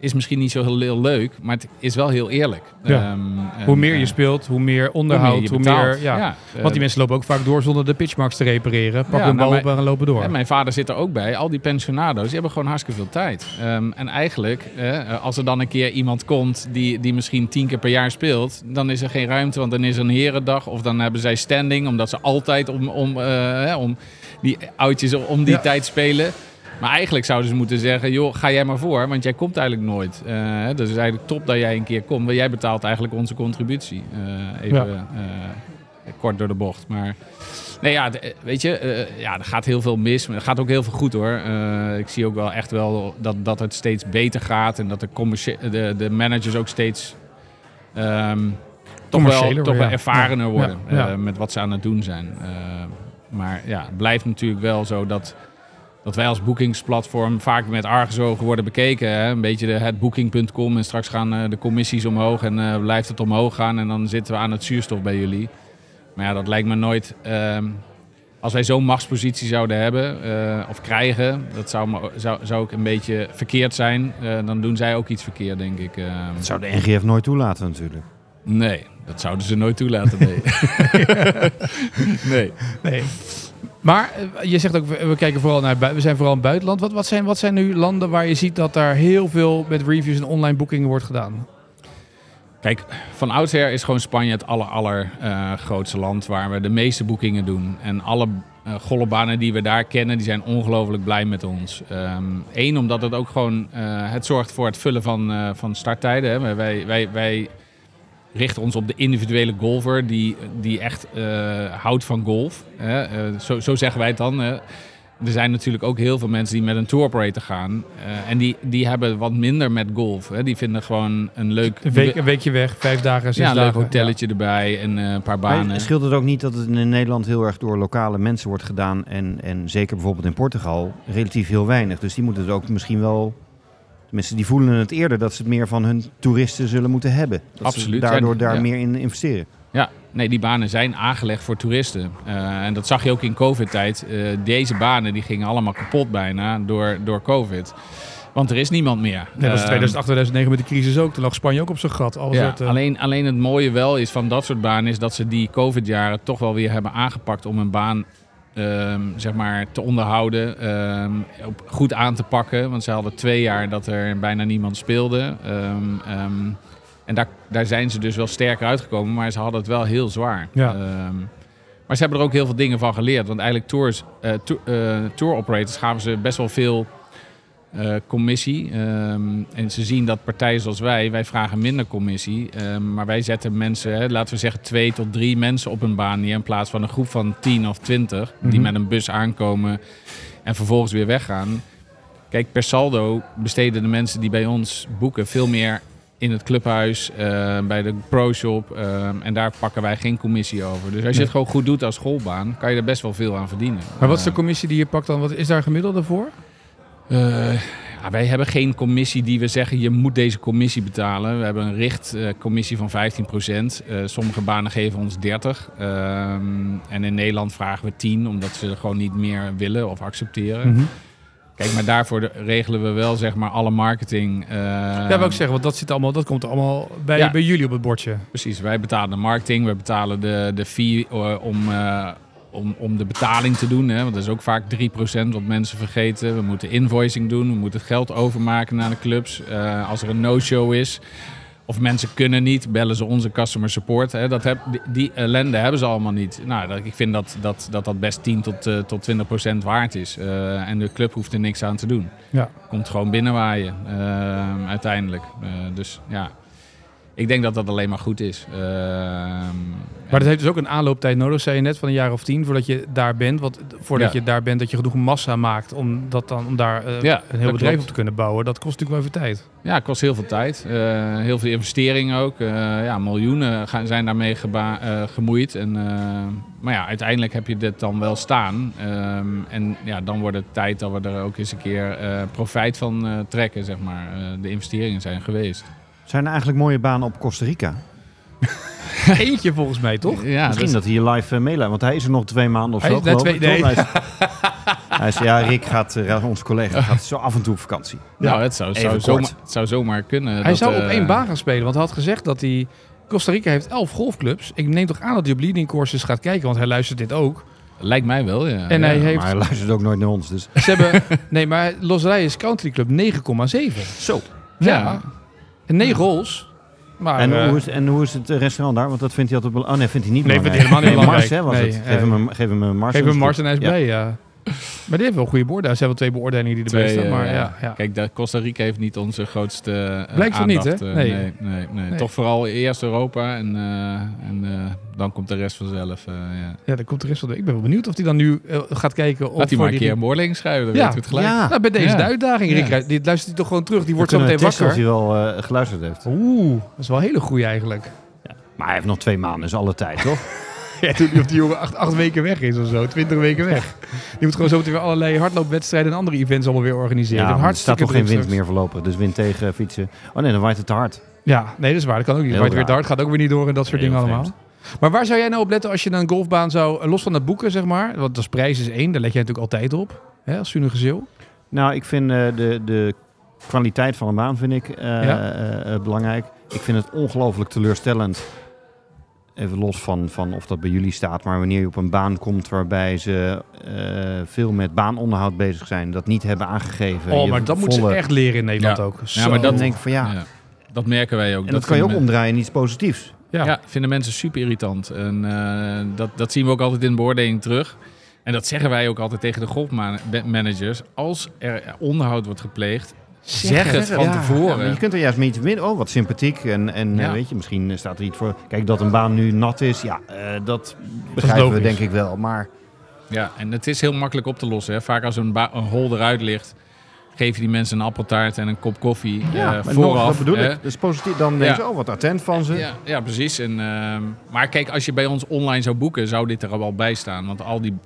Is misschien niet zo heel, heel leuk, maar het is wel heel eerlijk. Ja. Ehm, hoe meer je eh, speelt, hoe meer onderhoud, hoe meer... Ja. Ja, Want die eh, mensen lopen ook vaak door zonder de pitchmarks te repareren. Pak Ja, hun nou, bal op en lopen door. En mijn vader zit er ook bij. Al die pensionado's die hebben gewoon hartstikke veel tijd. Ehm, en eigenlijk, als er dan een keer iemand komt die, die misschien tien keer per jaar speelt, dan is er geen ruimte, want dan is er een herendag. Of dan hebben zij standing, omdat ze altijd om, om, eh, om die oudjes om die tijd spelen. Maar eigenlijk zouden ze moeten zeggen, joh, ga jij maar voor, want jij komt eigenlijk nooit. Hè, dus is eigenlijk top dat jij een keer komt, want jij betaalt eigenlijk onze contributie. Eh, even eh, kort door de bocht. Maar nee, ja, weet je, ja, er gaat heel veel mis, maar er gaat ook heel veel goed hoor. Ik zie ook wel echt wel dat, dat het steeds beter gaat en dat de, de, de managers ook steeds ehm, toch, wel, toch wel ja. ervarener worden ja, met wat ze aan het doen zijn. Maar ja, het blijft natuurlijk wel zo dat, dat wij als boekingsplatform vaak met argusogen worden bekeken. Hè? Een beetje de, het booking.com en straks gaan eh, de commissies omhoog en eh, blijft het omhoog gaan en dan zitten we aan het zuurstof bij jullie. Maar ja, dat lijkt me nooit... ehm, als wij zo'n machtspositie zouden hebben eh, of krijgen, dat zou, me- zou, zou ook een beetje verkeerd zijn. Eh, dan doen zij ook iets verkeerd, denk ik. Ehm, Dat zou de NGF nooit toelaten natuurlijk. Nee, dat zouden ze nooit toelaten. Nee. nee. Nee. Maar eh, je zegt ook, we kijken vooral naar we zijn vooral in het buitenland. Wat, wat, zijn, wat zijn nu landen waar je ziet dat daar heel veel met reviews en online boekingen wordt gedaan? Kijk, van oudsher is gewoon Spanje het aller, aller eh, land waar we de meeste boekingen doen. En alle eh golfbanen die we daar kennen, die zijn ongelooflijk blij met ons. Eén, omdat het ook gewoon, het zorgt voor het vullen van, van starttijden. Hè. Wij, wij, wij richten ons op de individuele golfer die, die echt eh, houdt van golf. Hè. Eh, zo, zo zeggen wij het dan. hè. Er zijn natuurlijk ook heel veel mensen die met een tour operator gaan. eh, en die, die hebben wat minder met golf. Hè. Die vinden gewoon een leuk... Een, week, een weekje weg, vijf dagen, zes Ja, een leuk dagen. hotelletje erbij en eh, een paar banen. Maar scheelt het ook niet dat het in Nederland heel erg door lokale mensen wordt gedaan en, en zeker bijvoorbeeld in Portugal relatief heel weinig. Dus die moeten het ook misschien wel, tenminste die voelen het eerder dat ze het meer van hun toeristen zullen moeten hebben. Dat Absoluut. Ze daardoor daar ja. meer in investeren. Ja, nee, die banen zijn aangelegd voor toeristen. Eh, en dat zag je ook in COVID-tijd. Eh, deze banen die gingen allemaal kapot bijna door, door COVID. Want er is niemand meer. Net als Ehm, 2008, 2009 met de crisis ook. Toen lag Spanje ook op zijn gat. Alles Ja, werd, eh, alleen, alleen het mooie wel is van dat soort banen is dat ze die COVID-jaren toch wel weer hebben aangepakt om een baan ehm, zeg maar, te onderhouden, ehm, op, goed aan te pakken. Want ze hadden twee jaar dat er bijna niemand speelde. Ehm, en daar, daar zijn ze dus wel sterker uitgekomen, maar ze hadden het wel heel zwaar. Ja. Maar ze hebben er ook heel veel dingen van geleerd. Want eigenlijk tours, to- eh, tour operators gaven ze best wel veel eh, commissie. Ehm, en ze zien dat partijen zoals wij, wij vragen minder commissie. Ehm, maar wij zetten mensen, hè, laten we zeggen twee tot drie mensen op een baan neer. In plaats van een groep van 10 of 20 die Mhm. met een bus aankomen en vervolgens weer weggaan. Kijk, per saldo besteden de mensen die bij ons boeken veel meer in het clubhuis, eh, bij de pro-shop. ehm, en daar pakken wij geen commissie over. Dus als je het gewoon goed doet als schoolbaan, kan je er best wel veel aan verdienen. Maar wat is de Eh, commissie die je pakt dan? Wat is daar gemiddelde voor? Eh, wij hebben geen commissie die we zeggen je moet deze commissie betalen. We hebben een richtcommissie van 15%. Eh, sommige banen geven ons 30. Ehm, en in Nederland vragen we 10, omdat ze gewoon niet meer willen of accepteren. Mhm. Kijk, maar daarvoor regelen we wel zeg maar alle marketing. eh, ja, wil ik zeggen, want dat, zit allemaal, dat komt allemaal bij, Ja. bij jullie op het bordje. Precies, wij betalen de marketing, we betalen de, de fee om, om, om de betaling te doen. Hè? Want dat is ook vaak 3% wat mensen vergeten. We moeten invoicing doen, we moeten het geld overmaken naar de clubs. Eh, als er een no-show is of mensen kunnen niet, bellen ze onze customer support. Hè? Dat heb, die, die ellende hebben ze allemaal niet. Nou, dat, ik vind dat dat, dat, dat best 10 tot, eh, tot 20% waard is. Eh, en de club hoeft er niks aan te doen. Ja. Komt gewoon binnenwaaien uiteindelijk. Dus ja, ik denk dat dat alleen maar goed is. Ehm, Maar dat heeft dus ook een aanlooptijd nodig, zei je net, van een jaar of tien voordat je daar bent. Want voordat Ja. je daar bent, dat je genoeg massa maakt om, dat dan, om daar eh, Ja, een heel bedrijf klopt. op te kunnen bouwen. Dat kost natuurlijk wel even tijd. Ja, het kost heel veel tijd. Eh, heel veel investeringen ook. Eh, ja, miljoenen gaan, zijn daarmee gemoeid. En, maar ja, uiteindelijk heb je dit dan wel staan. Ehm, en ja, dan wordt het tijd dat we er ook eens een keer profijt van trekken, zeg maar. De investeringen zijn geweest. Zijn er eigenlijk mooie banen op Costa Rica? Eentje volgens mij, toch? Ja, Misschien dat hij hier live uh, want hij is er nog twee maanden of Hij zo. is- twee- nee. Hij is, hij is- ja, Rick gaat, eh, onze collega, gaat zo af en toe op vakantie. Nou, het zou, zou, zomaar, het zou zomaar kunnen. Hij dat, zou op eh, één baan gaan spelen, want hij had gezegd dat hij... Costa Rica heeft elf golfclubs. Ik neem toch aan dat hij op leading courses gaat kijken, want hij luistert dit ook. Lijkt mij wel, ja. En ja. hij heeft- Maar hij luistert ook nooit naar ons, dus... Ze hebben... nee, maar Los Reyes Country Club 9,7. Zo. Ja. Ja. En 9 holes. Maar, En, eh, hoe is, en hoe is het eh, restaurant daar? Want dat vindt hij altijd... bel- Oh nee, vindt hij niet Nee, belangrijk. vindt hij helemaal niet Nee, Mars, belangrijk. hè, was Nee, het. Geef, eh, hem een, geef hem een Mars. geef hem een Mars en hij is Ja. blij, ja. Maar die heeft wel goede beoordelingen. Zijn wel twee beoordelingen die erbij Twee, staan. Maar ja, ja. Kijk, de Costa Rica heeft niet onze grootste eh, Blijkt van niet, hè? eh, Nee. nee. Nee, nee, Nee. Toch vooral eerst Europa en, eh, en eh, dan komt de rest vanzelf. eh ja. ja, dan komt de rest van de... Ik ben wel benieuwd of hij dan nu gaat kijken of... Laat hij maar een die- keer een beoordeling schrijven, dan Ja. weten we het gelijk. Ja. Nou, bij deze Ja. de uitdaging, Rick. Ja. Die luistert hij toch gewoon terug. Die wordt zo meteen wakker. of hij wel eh, geluisterd heeft. Oeh, dat is wel een hele goeie eigenlijk. Maar hij heeft nog twee maanden, is alle tijd, toch? Ja, of die jongen acht, acht weken weg is of zo. Twintig weken weg. Die moet gewoon zo meteen weer allerlei hardloopwedstrijden en andere events allemaal weer organiseren. Ja, er staat toch geen wind straks. meer voorlopig. Dus wind tegen fietsen. Oh nee, dan waait het te hard. Ja, nee, dat is waar. Dat kan ook niet. Waait weer te hard, gaat ook weer niet door en dat soort Heel dingen allemaal. Maar waar zou jij nou op letten als je een golfbaan zou, eh, los van het boeken zeg maar, want als prijs is één, daar let jij natuurlijk altijd op, hè, als Sunugezeel. Nou, ik vind eh, de, de kwaliteit van een baan vind ik, Ja. eh, belangrijk. Ik vind het ongelooflijk teleurstellend. Even los van, van of dat bij jullie staat, maar wanneer je op een baan komt waarbij ze eh, veel met baanonderhoud bezig zijn, dat niet hebben aangegeven. Oh, maar dat moeten ze volle- echt leren in Nederland Ja. ook. Ja, Zo. maar Dan dat- denk ik van ja. Ja. Dat merken wij ook. En dat, kan je ook omdraaien in iets positiefs. Ja. Ja. vinden mensen super irritant. En eh, dat, dat zien we ook altijd in de beoordeling terug. En dat zeggen wij ook altijd tegen de golfmanagers. Als er onderhoud wordt gepleegd, zeg het van Ja, tevoren. ja, je kunt er juist mee te winnen. Oh, wat sympathiek. En, en Ja. eh, weet je, misschien staat er iets voor. Kijk, dat een baan nu nat is, ja, eh, dat begrijpen we denk ik wel. Maar Ja, en het is heel makkelijk op te lossen. Hè. Vaak als een, een hol eruit ligt, geef je die mensen een appeltaart en een kop koffie ja, eh, maar vooraf. dat bedoel ik. Dat is positief. Dan denk je, Ja. oh, wat attent van ze. Ja, ja, precies. En, ehm, maar kijk, als je bij ons online zou boeken, zou dit er al wel bij staan. Want al die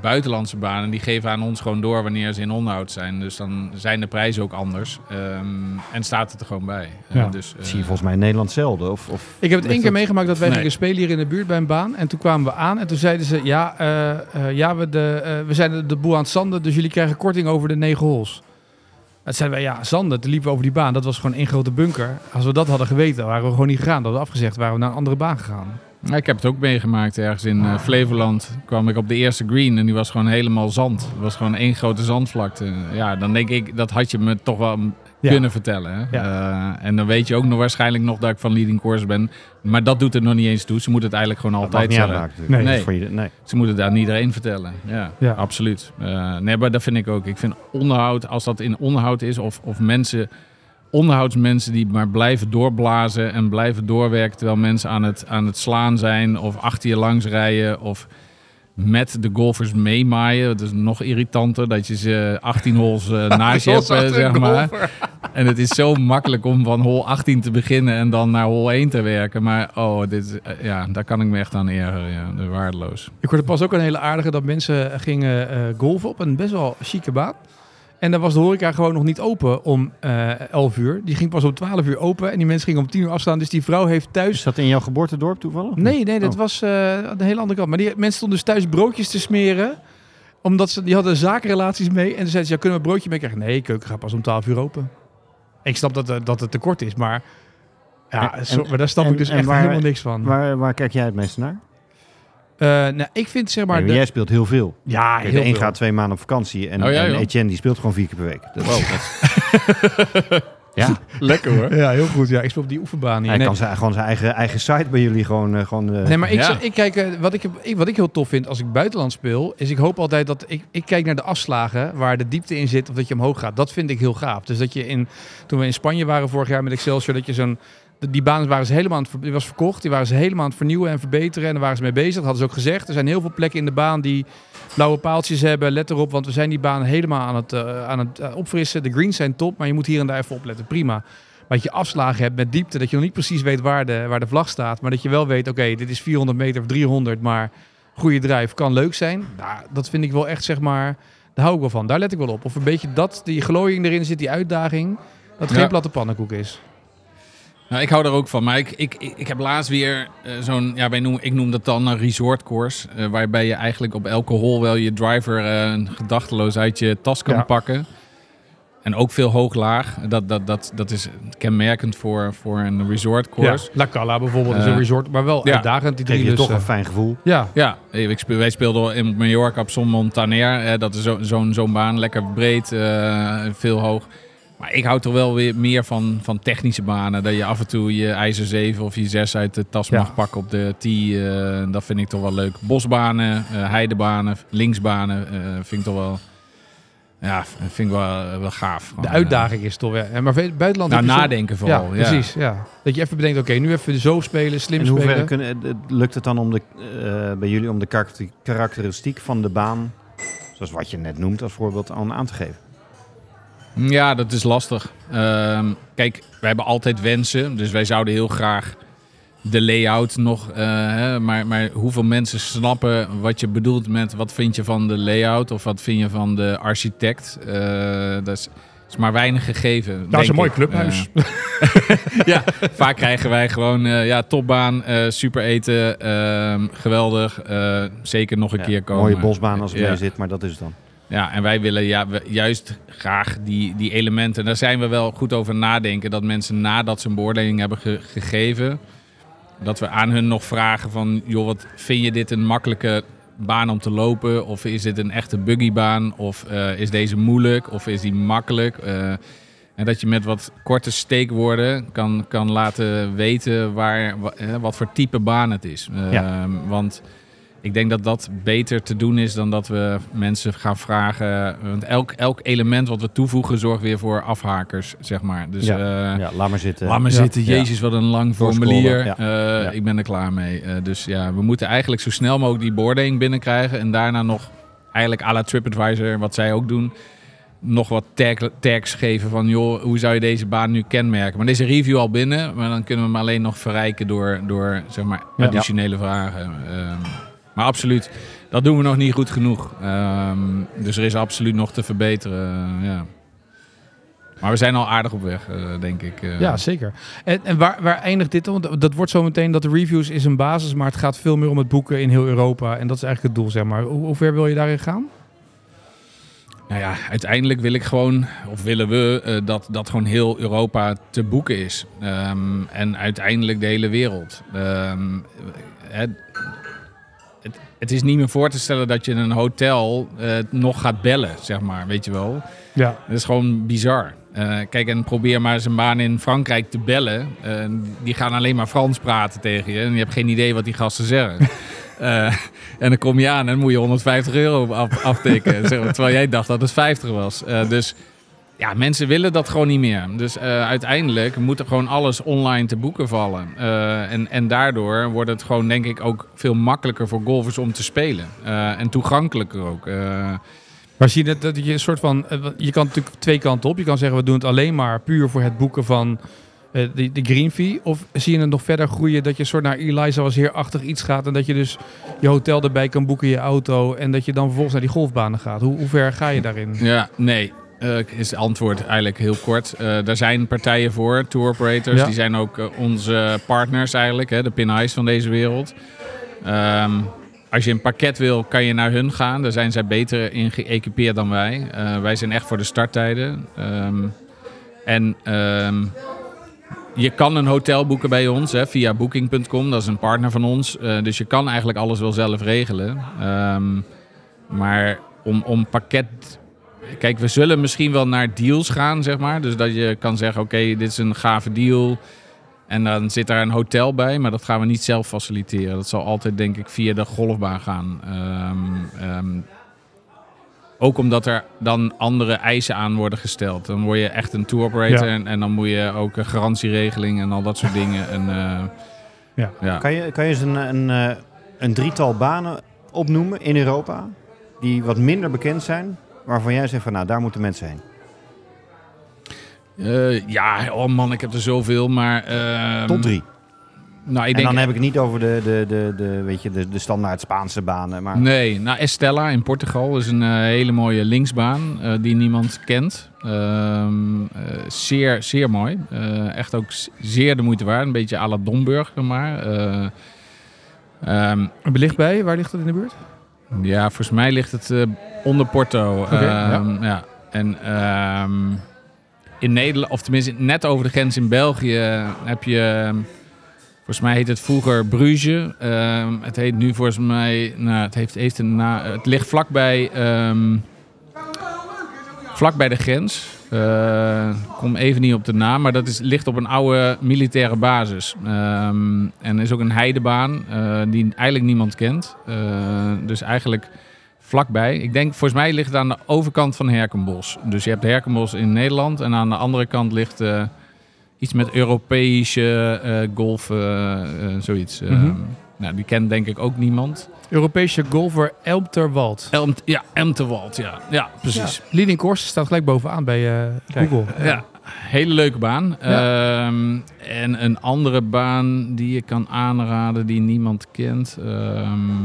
buitenlandse banen, die geven aan ons gewoon door wanneer ze in onderhoud zijn. Dus dan zijn de prijzen ook anders. Ehm, en staat het er gewoon bij. Eh, Ja. dus, Dat zie je eh, volgens mij in Nederland zelden. Of, of Ik heb het één keer meegemaakt dat wij Nee. gingen spelen hier in de buurt bij een baan. En toen kwamen we aan en toen zeiden ze... Ja, eh, eh, ja we, de, eh, we zijn de, de boel aan het zanden, dus jullie krijgen korting over de negen holes. Het zeiden wij, ja, zanden. Toen liepen over die baan. Dat was gewoon één grote bunker. Als we dat hadden geweten, waren we gewoon niet gegaan. Dat hadden we afgezegd, waren we naar een andere baan gegaan. Ik heb het ook meegemaakt ergens in eh, Flevoland. kwam ik op de eerste green en die was gewoon helemaal zand. Het was gewoon één grote zandvlakte. Ja, dan denk ik, dat had je me toch wel Ja. kunnen vertellen. Hè? Eh, en dan weet je ook nog waarschijnlijk nog dat ik van leading course ben. Maar dat doet er nog niet eens toe. Ze moeten het eigenlijk gewoon dat altijd zeggen. Nee. Voor je- nee. Ze moeten het aan iedereen vertellen. Ja, Ja. absoluut. Eh, nee, maar dat vind ik ook. Ik vind onderhoud, als dat in onderhoud is, of, of mensen, onderhoudsmensen die maar blijven doorblazen en blijven doorwerken terwijl mensen aan het, aan het slaan zijn, of achter je langs rijden, of met de golfers meemaaien. Dat is nog irritanter dat je ze 18 holes eh, naast je hebt, eh, zeg maar. En het is zo makkelijk om van hole 18 te beginnen en dan naar hole 1 te werken. Maar oh, dit, is- eh, ja, daar kan ik me echt aan ergeren. Ja. Waardeloos. Ik hoorde pas ook een hele aardige dat mensen gingen eh, golfen op een best wel chique baan. En dan was de horeca gewoon nog niet open om eh 11 uur. Die ging pas om 12 uur open en die mensen gingen om 10 uur afstaan. Dus die vrouw heeft thuis Is dat in jouw geboortedorp toevallig? Nee, nee, dat Oh. was eh aan de hele andere kant. Maar die mensen stonden dus thuis broodjes te smeren. Omdat ze, die hadden zakenrelaties mee. En toen zeiden ze, ja, kunnen we een broodje mee krijgen? Nee, keuken gaat pas om 12 uur open. Ik snap dat, eh, dat het tekort is, maar... Ja, En- zo- maar daar snap en- ik dus echt waar- helemaal niks van. Waar, waar kijk jij het meeste naar? Eh, nou, ik vind zeg maar... Nee, de- jij speelt heel veel. ja, Kijk, heel de een veel. gaat twee maanden op vakantie en, Oh, ja, en. Etienne die speelt gewoon vier keer per week. Dat, dat- ja, Lekker hoor. Ja, heel goed. Ja, ik speel op die oefenbaan hier. hij Nee, kan zijn, gewoon zijn eigen, eigen site bij jullie gewoon... eh, gewoon eh, Nee, maar ik, Ja. zeg- ik kijk, wat, ik, ik- wat ik heel tof vind als ik buitenland speel, is ik hoop altijd dat ik, ik kijk naar de afslagen waar de diepte in zit of dat je omhoog gaat. Dat vind ik heel gaaf. Dus dat je in, toen we in Spanje waren vorig jaar met Excelsior, dat je zo'n, die baan waren ze helemaal aan het, die was verkocht, die waren ze helemaal aan het vernieuwen en verbeteren en daar waren ze mee bezig. Dat hadden ze ook gezegd. Er zijn heel veel plekken in de baan die blauwe paaltjes hebben. Let erop, want we zijn die baan helemaal aan het, eh, aan het eh, opfrissen. De greens zijn top, maar je moet hier en daar even opletten. Prima. Maar dat je afslagen hebt met diepte, dat je nog niet precies weet waar de, waar de vlag staat. Maar dat je wel weet, oké, dit is 400 meter of 300, maar goede drijf kan leuk zijn. Nou, dat vind ik wel echt, zeg maar, daar hou ik wel van. Daar let ik wel op. Of een beetje dat, die glooiing erin zit, die uitdaging. Dat het Ja. geen platte pannenkoek is. Nou, ik hou er ook van. Maar ik, ik, ik, heb laatst weer eh, zo'n, ja, wij noemen, ik noem dat dan een resort course. eh, waarbij je eigenlijk op elke hole wel je driver eh, gedachteloos uit je tas kan Ja. pakken. En ook veel hoog-laag. Dat, dat, dat, dat is kenmerkend voor, voor een resort course. La Cala bijvoorbeeld is een resort, maar wel ja. uitdagend. Die drie je toch een fijn gevoel. Ja, Ja, ik speel, wij speelden in Mallorca op Son Montaner. dat is zo- zo'n zo'n baan, lekker breed, eh, veel hoog. Maar ik hou toch wel weer meer van, van technische banen. Dat je af en toe je ijzer 7 of je 6 uit de tas Ja. mag pakken op de tee. eh, dat vind ik toch wel leuk. Bosbanen, eh, heidebanen, linksbanen eh, vind ik toch wel... Ja, vind ik wel, wel gaaf. De uitdaging is toch wel... en Maar buitenland... Nou, zo- nadenken Ja, vooral. Ja, precies. Ja. Dat je even bedenkt, oké, nu even zo spelen, slim hoeverre spelen. kunnen, lukt het dan om de, eh, bij jullie om de karakter- karakteristiek van de baan, zoals wat je net noemt als voorbeeld, aan, aan te geven? Ja, dat is lastig. Ehm, kijk, wij hebben altijd wensen. Dus wij zouden heel graag de layout nog... eh, hè, maar, maar hoeveel mensen snappen wat je bedoelt met... wat vind je van de layout of wat vind je van de architect? Eh, dat is, is maar weinig gegeven, Dat is een mooi ik. clubhuis. Eh, ja, vaak krijgen wij gewoon eh, ja, topbaan, eh, super eten, ehm, geweldig. eh, zeker nog een Ja, keer komen. Mooie bosbaan als het Ja. mee zit, maar dat is het dan. Ja, en wij willen ja, juist graag die, die elementen. Daar zijn we wel goed over nadenken. Dat mensen nadat ze een beoordeling hebben ge- gegeven. Dat we aan hun nog vragen van... joh, wat vind je dit een makkelijke baan om te lopen? Of is dit een echte buggybaan? Of eh, is deze moeilijk? Of is die makkelijk? Eh, en dat je met wat korte steekwoorden kan, kan laten weten waar, wa- wat voor type baan het is. Eh, Ja. Want ik denk dat dat beter te doen is dan dat we mensen gaan vragen. Want elk, elk element wat we toevoegen zorgt weer voor afhakers, zeg maar. Dus Ja. eh, ja, laat maar zitten. laat maar Ja. zitten. Jezus, wat een lang formulier. Eh. Ik ben er klaar mee. Eh, dus ja, we moeten eigenlijk zo snel mogelijk die beoordeling binnenkrijgen. En daarna nog eigenlijk à la TripAdvisor, wat zij ook doen... nog wat tag, tags geven van... joh, hoe zou je deze baan nu kenmerken? Maar deze review al binnen. Maar dan kunnen we hem alleen nog verrijken door, door zeg maar, Ja. additionele vragen. Maar absoluut, dat doen we nog niet goed genoeg. Ehm, dus er is absoluut nog te verbeteren, eh, ja. Maar we zijn al aardig op weg, eh, denk ik. eh. Ja, zeker. En, en waar, waar eindigt dit dan? Want dat wordt zo meteen dat de reviews is een basis, maar het gaat veel meer om het boeken in heel Europa. En dat is eigenlijk het doel, zeg maar. Hoe, hoe ver wil je daarin gaan? Nou ja, uiteindelijk wil ik gewoon, of willen we, dat, dat gewoon heel Europa te boeken is. Ehm, en uiteindelijk de hele wereld. Ehm, het, het, is niet meer voor te stellen dat je in een hotel eh, nog gaat bellen, zeg maar, weet je wel. Ja. Dat is gewoon bizar. Eh, kijk, en probeer maar eens een baan in Frankrijk te bellen. Eh, die gaan alleen maar Frans praten tegen je. En je hebt geen idee wat die gasten zeggen. En dan kom je aan en dan moet je 150 euro af, aftikken. zeg maar, terwijl jij dacht dat het 50 was. Dus ja, mensen willen dat gewoon niet meer. Dus eh, uiteindelijk moet er gewoon alles online te boeken vallen. Eh, en, en daardoor wordt het gewoon, denk ik, ook veel makkelijker voor golfers om te spelen. Eh, en toegankelijker ook. Maar zie je dat, dat je een soort van... Je kan natuurlijk twee kanten op. Je kan zeggen, we doen het alleen maar puur voor het boeken van de, de green fee. Of zie je het nog verder groeien dat je soort naar Eliza was heerachtig iets gaat. En dat je dus je hotel erbij kan boeken, je auto. En dat je dan vervolgens naar die golfbanen gaat. Hoe, hoe ver ga je daarin? Ja, nee. Eh, is het antwoord eigenlijk heel kort. Eh daar zijn partijen voor, tour operators. Ja. Die zijn ook eh, onze partners eigenlijk, hè, de Pinhais van deze wereld. Ehm, als je een pakket wil, kan je naar hun gaan. Daar zijn zij beter in geëquipeerd dan wij. Wij zijn echt voor de starttijden. Ehm, en ehm, je kan een hotel boeken bij ons hè, via booking.com. Dat is een partner van ons. Dus je kan eigenlijk alles wel zelf regelen. Maar om, om pakket Kijk, we zullen misschien wel naar deals gaan, zeg maar. Dus dat je kan zeggen, oké, dit is een gave deal. En dan zit daar een hotel bij, maar dat gaan we niet zelf faciliteren. Dat zal altijd, denk ik, via de golfbaan gaan. Ehm, ehm, ook omdat er dan andere eisen aan worden gesteld. Dan word je echt een tour operator Ja. en, en dan moet je ook een garantieregeling en al dat soort dingen. En, eh, Ja. ja. Kan je, kan je eens een, een, eh, een drietal banen opnoemen in Europa die wat minder bekend zijn, waarvan jij zegt van nou, daar moeten mensen heen? Eh, ja, oh man, ik heb er zoveel, maar... ehm, Tot drie. Nou, ik en denk dan heb ik het niet over de, de, de, de, weet je, de, de standaard Spaanse banen, maar Nee, nou Estella in Portugal is een eh, hele mooie linksbaan eh, die niemand kent. Ehm, eh, zeer, zeer mooi. Echt ook zeer de moeite waard. Een beetje à la Domburg, zeg maar. Ligt bij, waar ligt dat in de buurt? Ja, volgens mij ligt het eh, onder Porto. Ja. Ehm, ja. En ehm, in Nederland, of tenminste net over de grens in België, heb je... ehm, Volgens mij heet het vroeger Bruges. Het heet nu volgens mij... Nou, het, heeft, heeft een na, het ligt vlakbij, ehm vlak bij de grens. Ik kom even niet op de naam, maar dat is, ligt op een oude militaire basis. Ehm, en is ook een heidebaan eh, die eigenlijk niemand kent. Eh, dus eigenlijk vlakbij. Ik denk, volgens mij ligt het aan de overkant van Herkenbos. Dus je hebt Herkenbos in Nederland en aan de andere kant ligt iets met Europese golf, zoiets. Ehm, nou, die kent denk ik ook niemand. Europese golfer Elmterwald. Elmt, ja, Emtewald, ja. Ja, precies. Ja. Leading Course staat gelijk bovenaan bij eh, Kijk. Google. Ja, hele leuke baan. Ja. Ehm, en een andere baan die je kan aanraden die niemand kent. Ehm,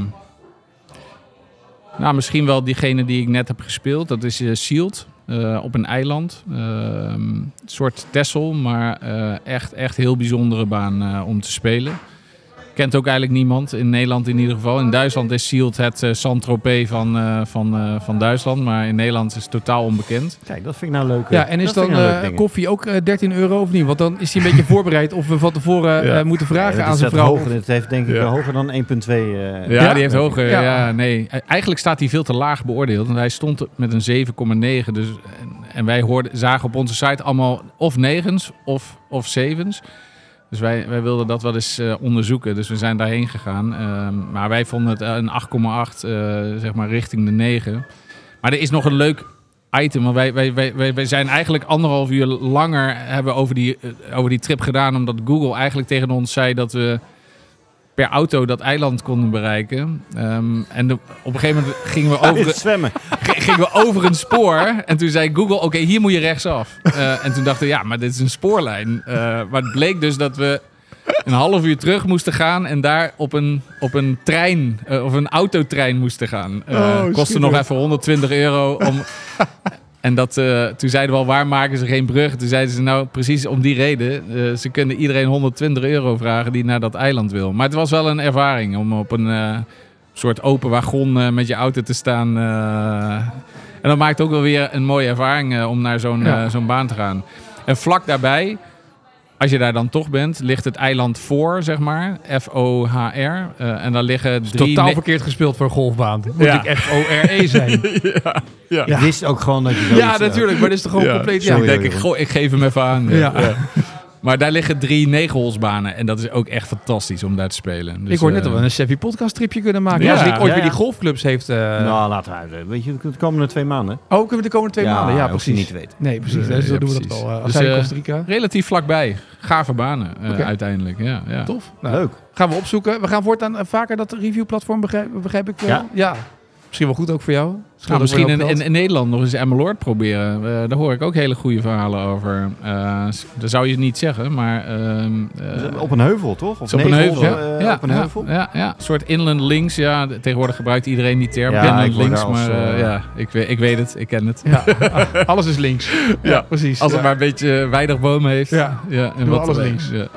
nou, misschien wel diegene die ik net heb gespeeld. Dat is eh Sealed eh, op een eiland. Ehm, een soort Tessel, maar eh, echt, echt heel bijzondere baan eh, om te spelen. Kent ook eigenlijk niemand, in Nederland in ieder geval. In Duitsland is Sealed het uh, Saint-Tropez van, eh, van, eh, van Duitsland, maar in Nederland is het totaal onbekend. Kijk, dat vind ik nou leuk. Ja, en is dat dan nou eh, koffie ook eh, 13 euro of niet? Want dan is hij een beetje voorbereid of we van tevoren Ja. eh, moeten vragen Ja, aan is zijn vrouw. Hoger, het heeft denk ik Ja. hoger dan 1,2. eh, Ja, Ja? die heeft hoger. Ja. Ja. nee. Eigenlijk staat hij veel te laag beoordeeld. Want hij stond met een 7,9. Dus, en, en wij hoorden, zagen op onze site allemaal of negens of, of zevens. Dus wij, wij wilden dat wel eens eh, onderzoeken. Dus we zijn daarheen gegaan. Ehm, maar wij vonden het eh, een 8,8, eh, zeg maar richting de 9. Maar er is nog een leuk item. Want wij, wij, wij, wij, zijn eigenlijk anderhalf uur langer hebben over die, over die trip gedaan. Omdat Google eigenlijk tegen ons zei dat we per auto dat eiland konden bereiken. Ehm, en de- op een gegeven moment gingen we, Over zwemmen. gingen we over een spoor. En toen zei Google, oké, hier moet je rechtsaf. Eh, en toen dachten we, ja, maar dit is een spoorlijn. Eh, maar het bleek dus dat we een half uur terug moesten gaan... en daar op een, op een trein, eh, of een autotrein moesten gaan. Eh Oh, kostte nog even 120 euro om... En dat, eh, toen zeiden we al, waar maken ze geen brug? Toen zeiden ze, nou, precies om die reden. eh, ze kunnen iedereen 120 euro vragen die naar dat eiland wil. Maar het was wel een ervaring om op een eh, soort open wagon met je auto te staan. en dat maakt ook wel weer een mooie ervaring om naar zo'n Ja. zo'n baan te gaan. En vlak daarbij, als je daar dan toch bent, ligt het eiland voor, zeg maar. F-O-H-R. Eh, en daar liggen drie... Totaal ne- verkeerd gespeeld voor een golfbaan. Moet Ja. ik F-O-R-E zijn? ja. Ik wist ook gewoon dat je ja, natuurlijk. Maar dat is toch gewoon Ja, compleet... sorry. Ja. Ik denk, ik, goh, ik geef hem even aan. Ja. Maar daar liggen drie negenholsbanen. En dat is ook echt fantastisch om daar te spelen. Dus, ik hoor net eh, dat we een Chevy podcast tripje kunnen maken. Ja, Als Rick ooit ja, weer die golfclubs heeft... eh nou, laten we uit. Weet je, de komende twee maanden. Oh, kunnen we de komende twee maanden? Ja, precies. niet te weten. Nee, precies. Dus dan ja, doen we dat wel. eh, als Dus, Costa Rica. relatief vlakbij. Gave banen uiteindelijk. Ja, ja. Tof. Nou, Leuk. gaan we opzoeken. We gaan voortaan vaker dat reviewplatform, begrijp, begrijp ik wel. Ja. Misschien wel goed ook voor jou. Nou, misschien in, in, in Nederland nog eens Emmeloord proberen. Eh, daar hoor ik ook hele goede verhalen over. Eh, s- dat zou je niet zeggen, maar... ehm, eh, op een heuvel, toch? Of op een heuvel. eh, ja, op een heuvel. Ja, ja, een soort inland links. Ja, tegenwoordig gebruikt iedereen die term. Ja, inland links, als, maar eh, eh, ja, ik, weet- ik weet het, ik ken het. Ja, alles is links. Ja, Ja. precies. Als ja, het maar een beetje weinig bomen heeft. Ja. ja en Doe wat alles links. Ja.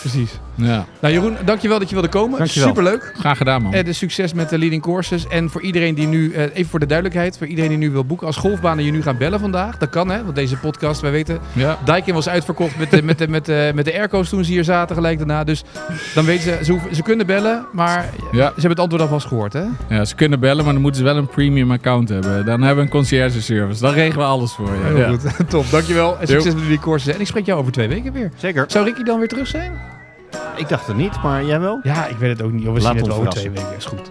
precies. Ja, Nou Jeroen, dankjewel dat je wilde komen. Dankjewel. Superleuk. graag gedaan man. En de succes met de leading courses. En voor iedereen die nu, eh, even voor de duidelijkheid, voor iedereen die nu wil boeken als golfbanen je nu gaan bellen vandaag. Dat kan hè, want deze podcast, wij weten, Ja. Daikin was uitverkocht met de, met de, met de, met de airco's toen ze hier zaten gelijk daarna. Dus dan weten ze, ze, hoeven- ze kunnen bellen, maar Ja. ze hebben het antwoord alvast gehoord hè. ja, ze kunnen bellen, maar dan moeten ze wel een premium account hebben. Dan hebben we een concierge service. Dan regelen we alles voor je. Heel Ja. goed, top, dankjewel. En succes met die courses. En ik spreek jou over twee weken weer. Zeker. Zou Ricky dan weer terug zijn? Ik dacht het niet, maar jij wel? Ja, ik weet het ook niet. Of we Laat zien het over twee weken. Is goed.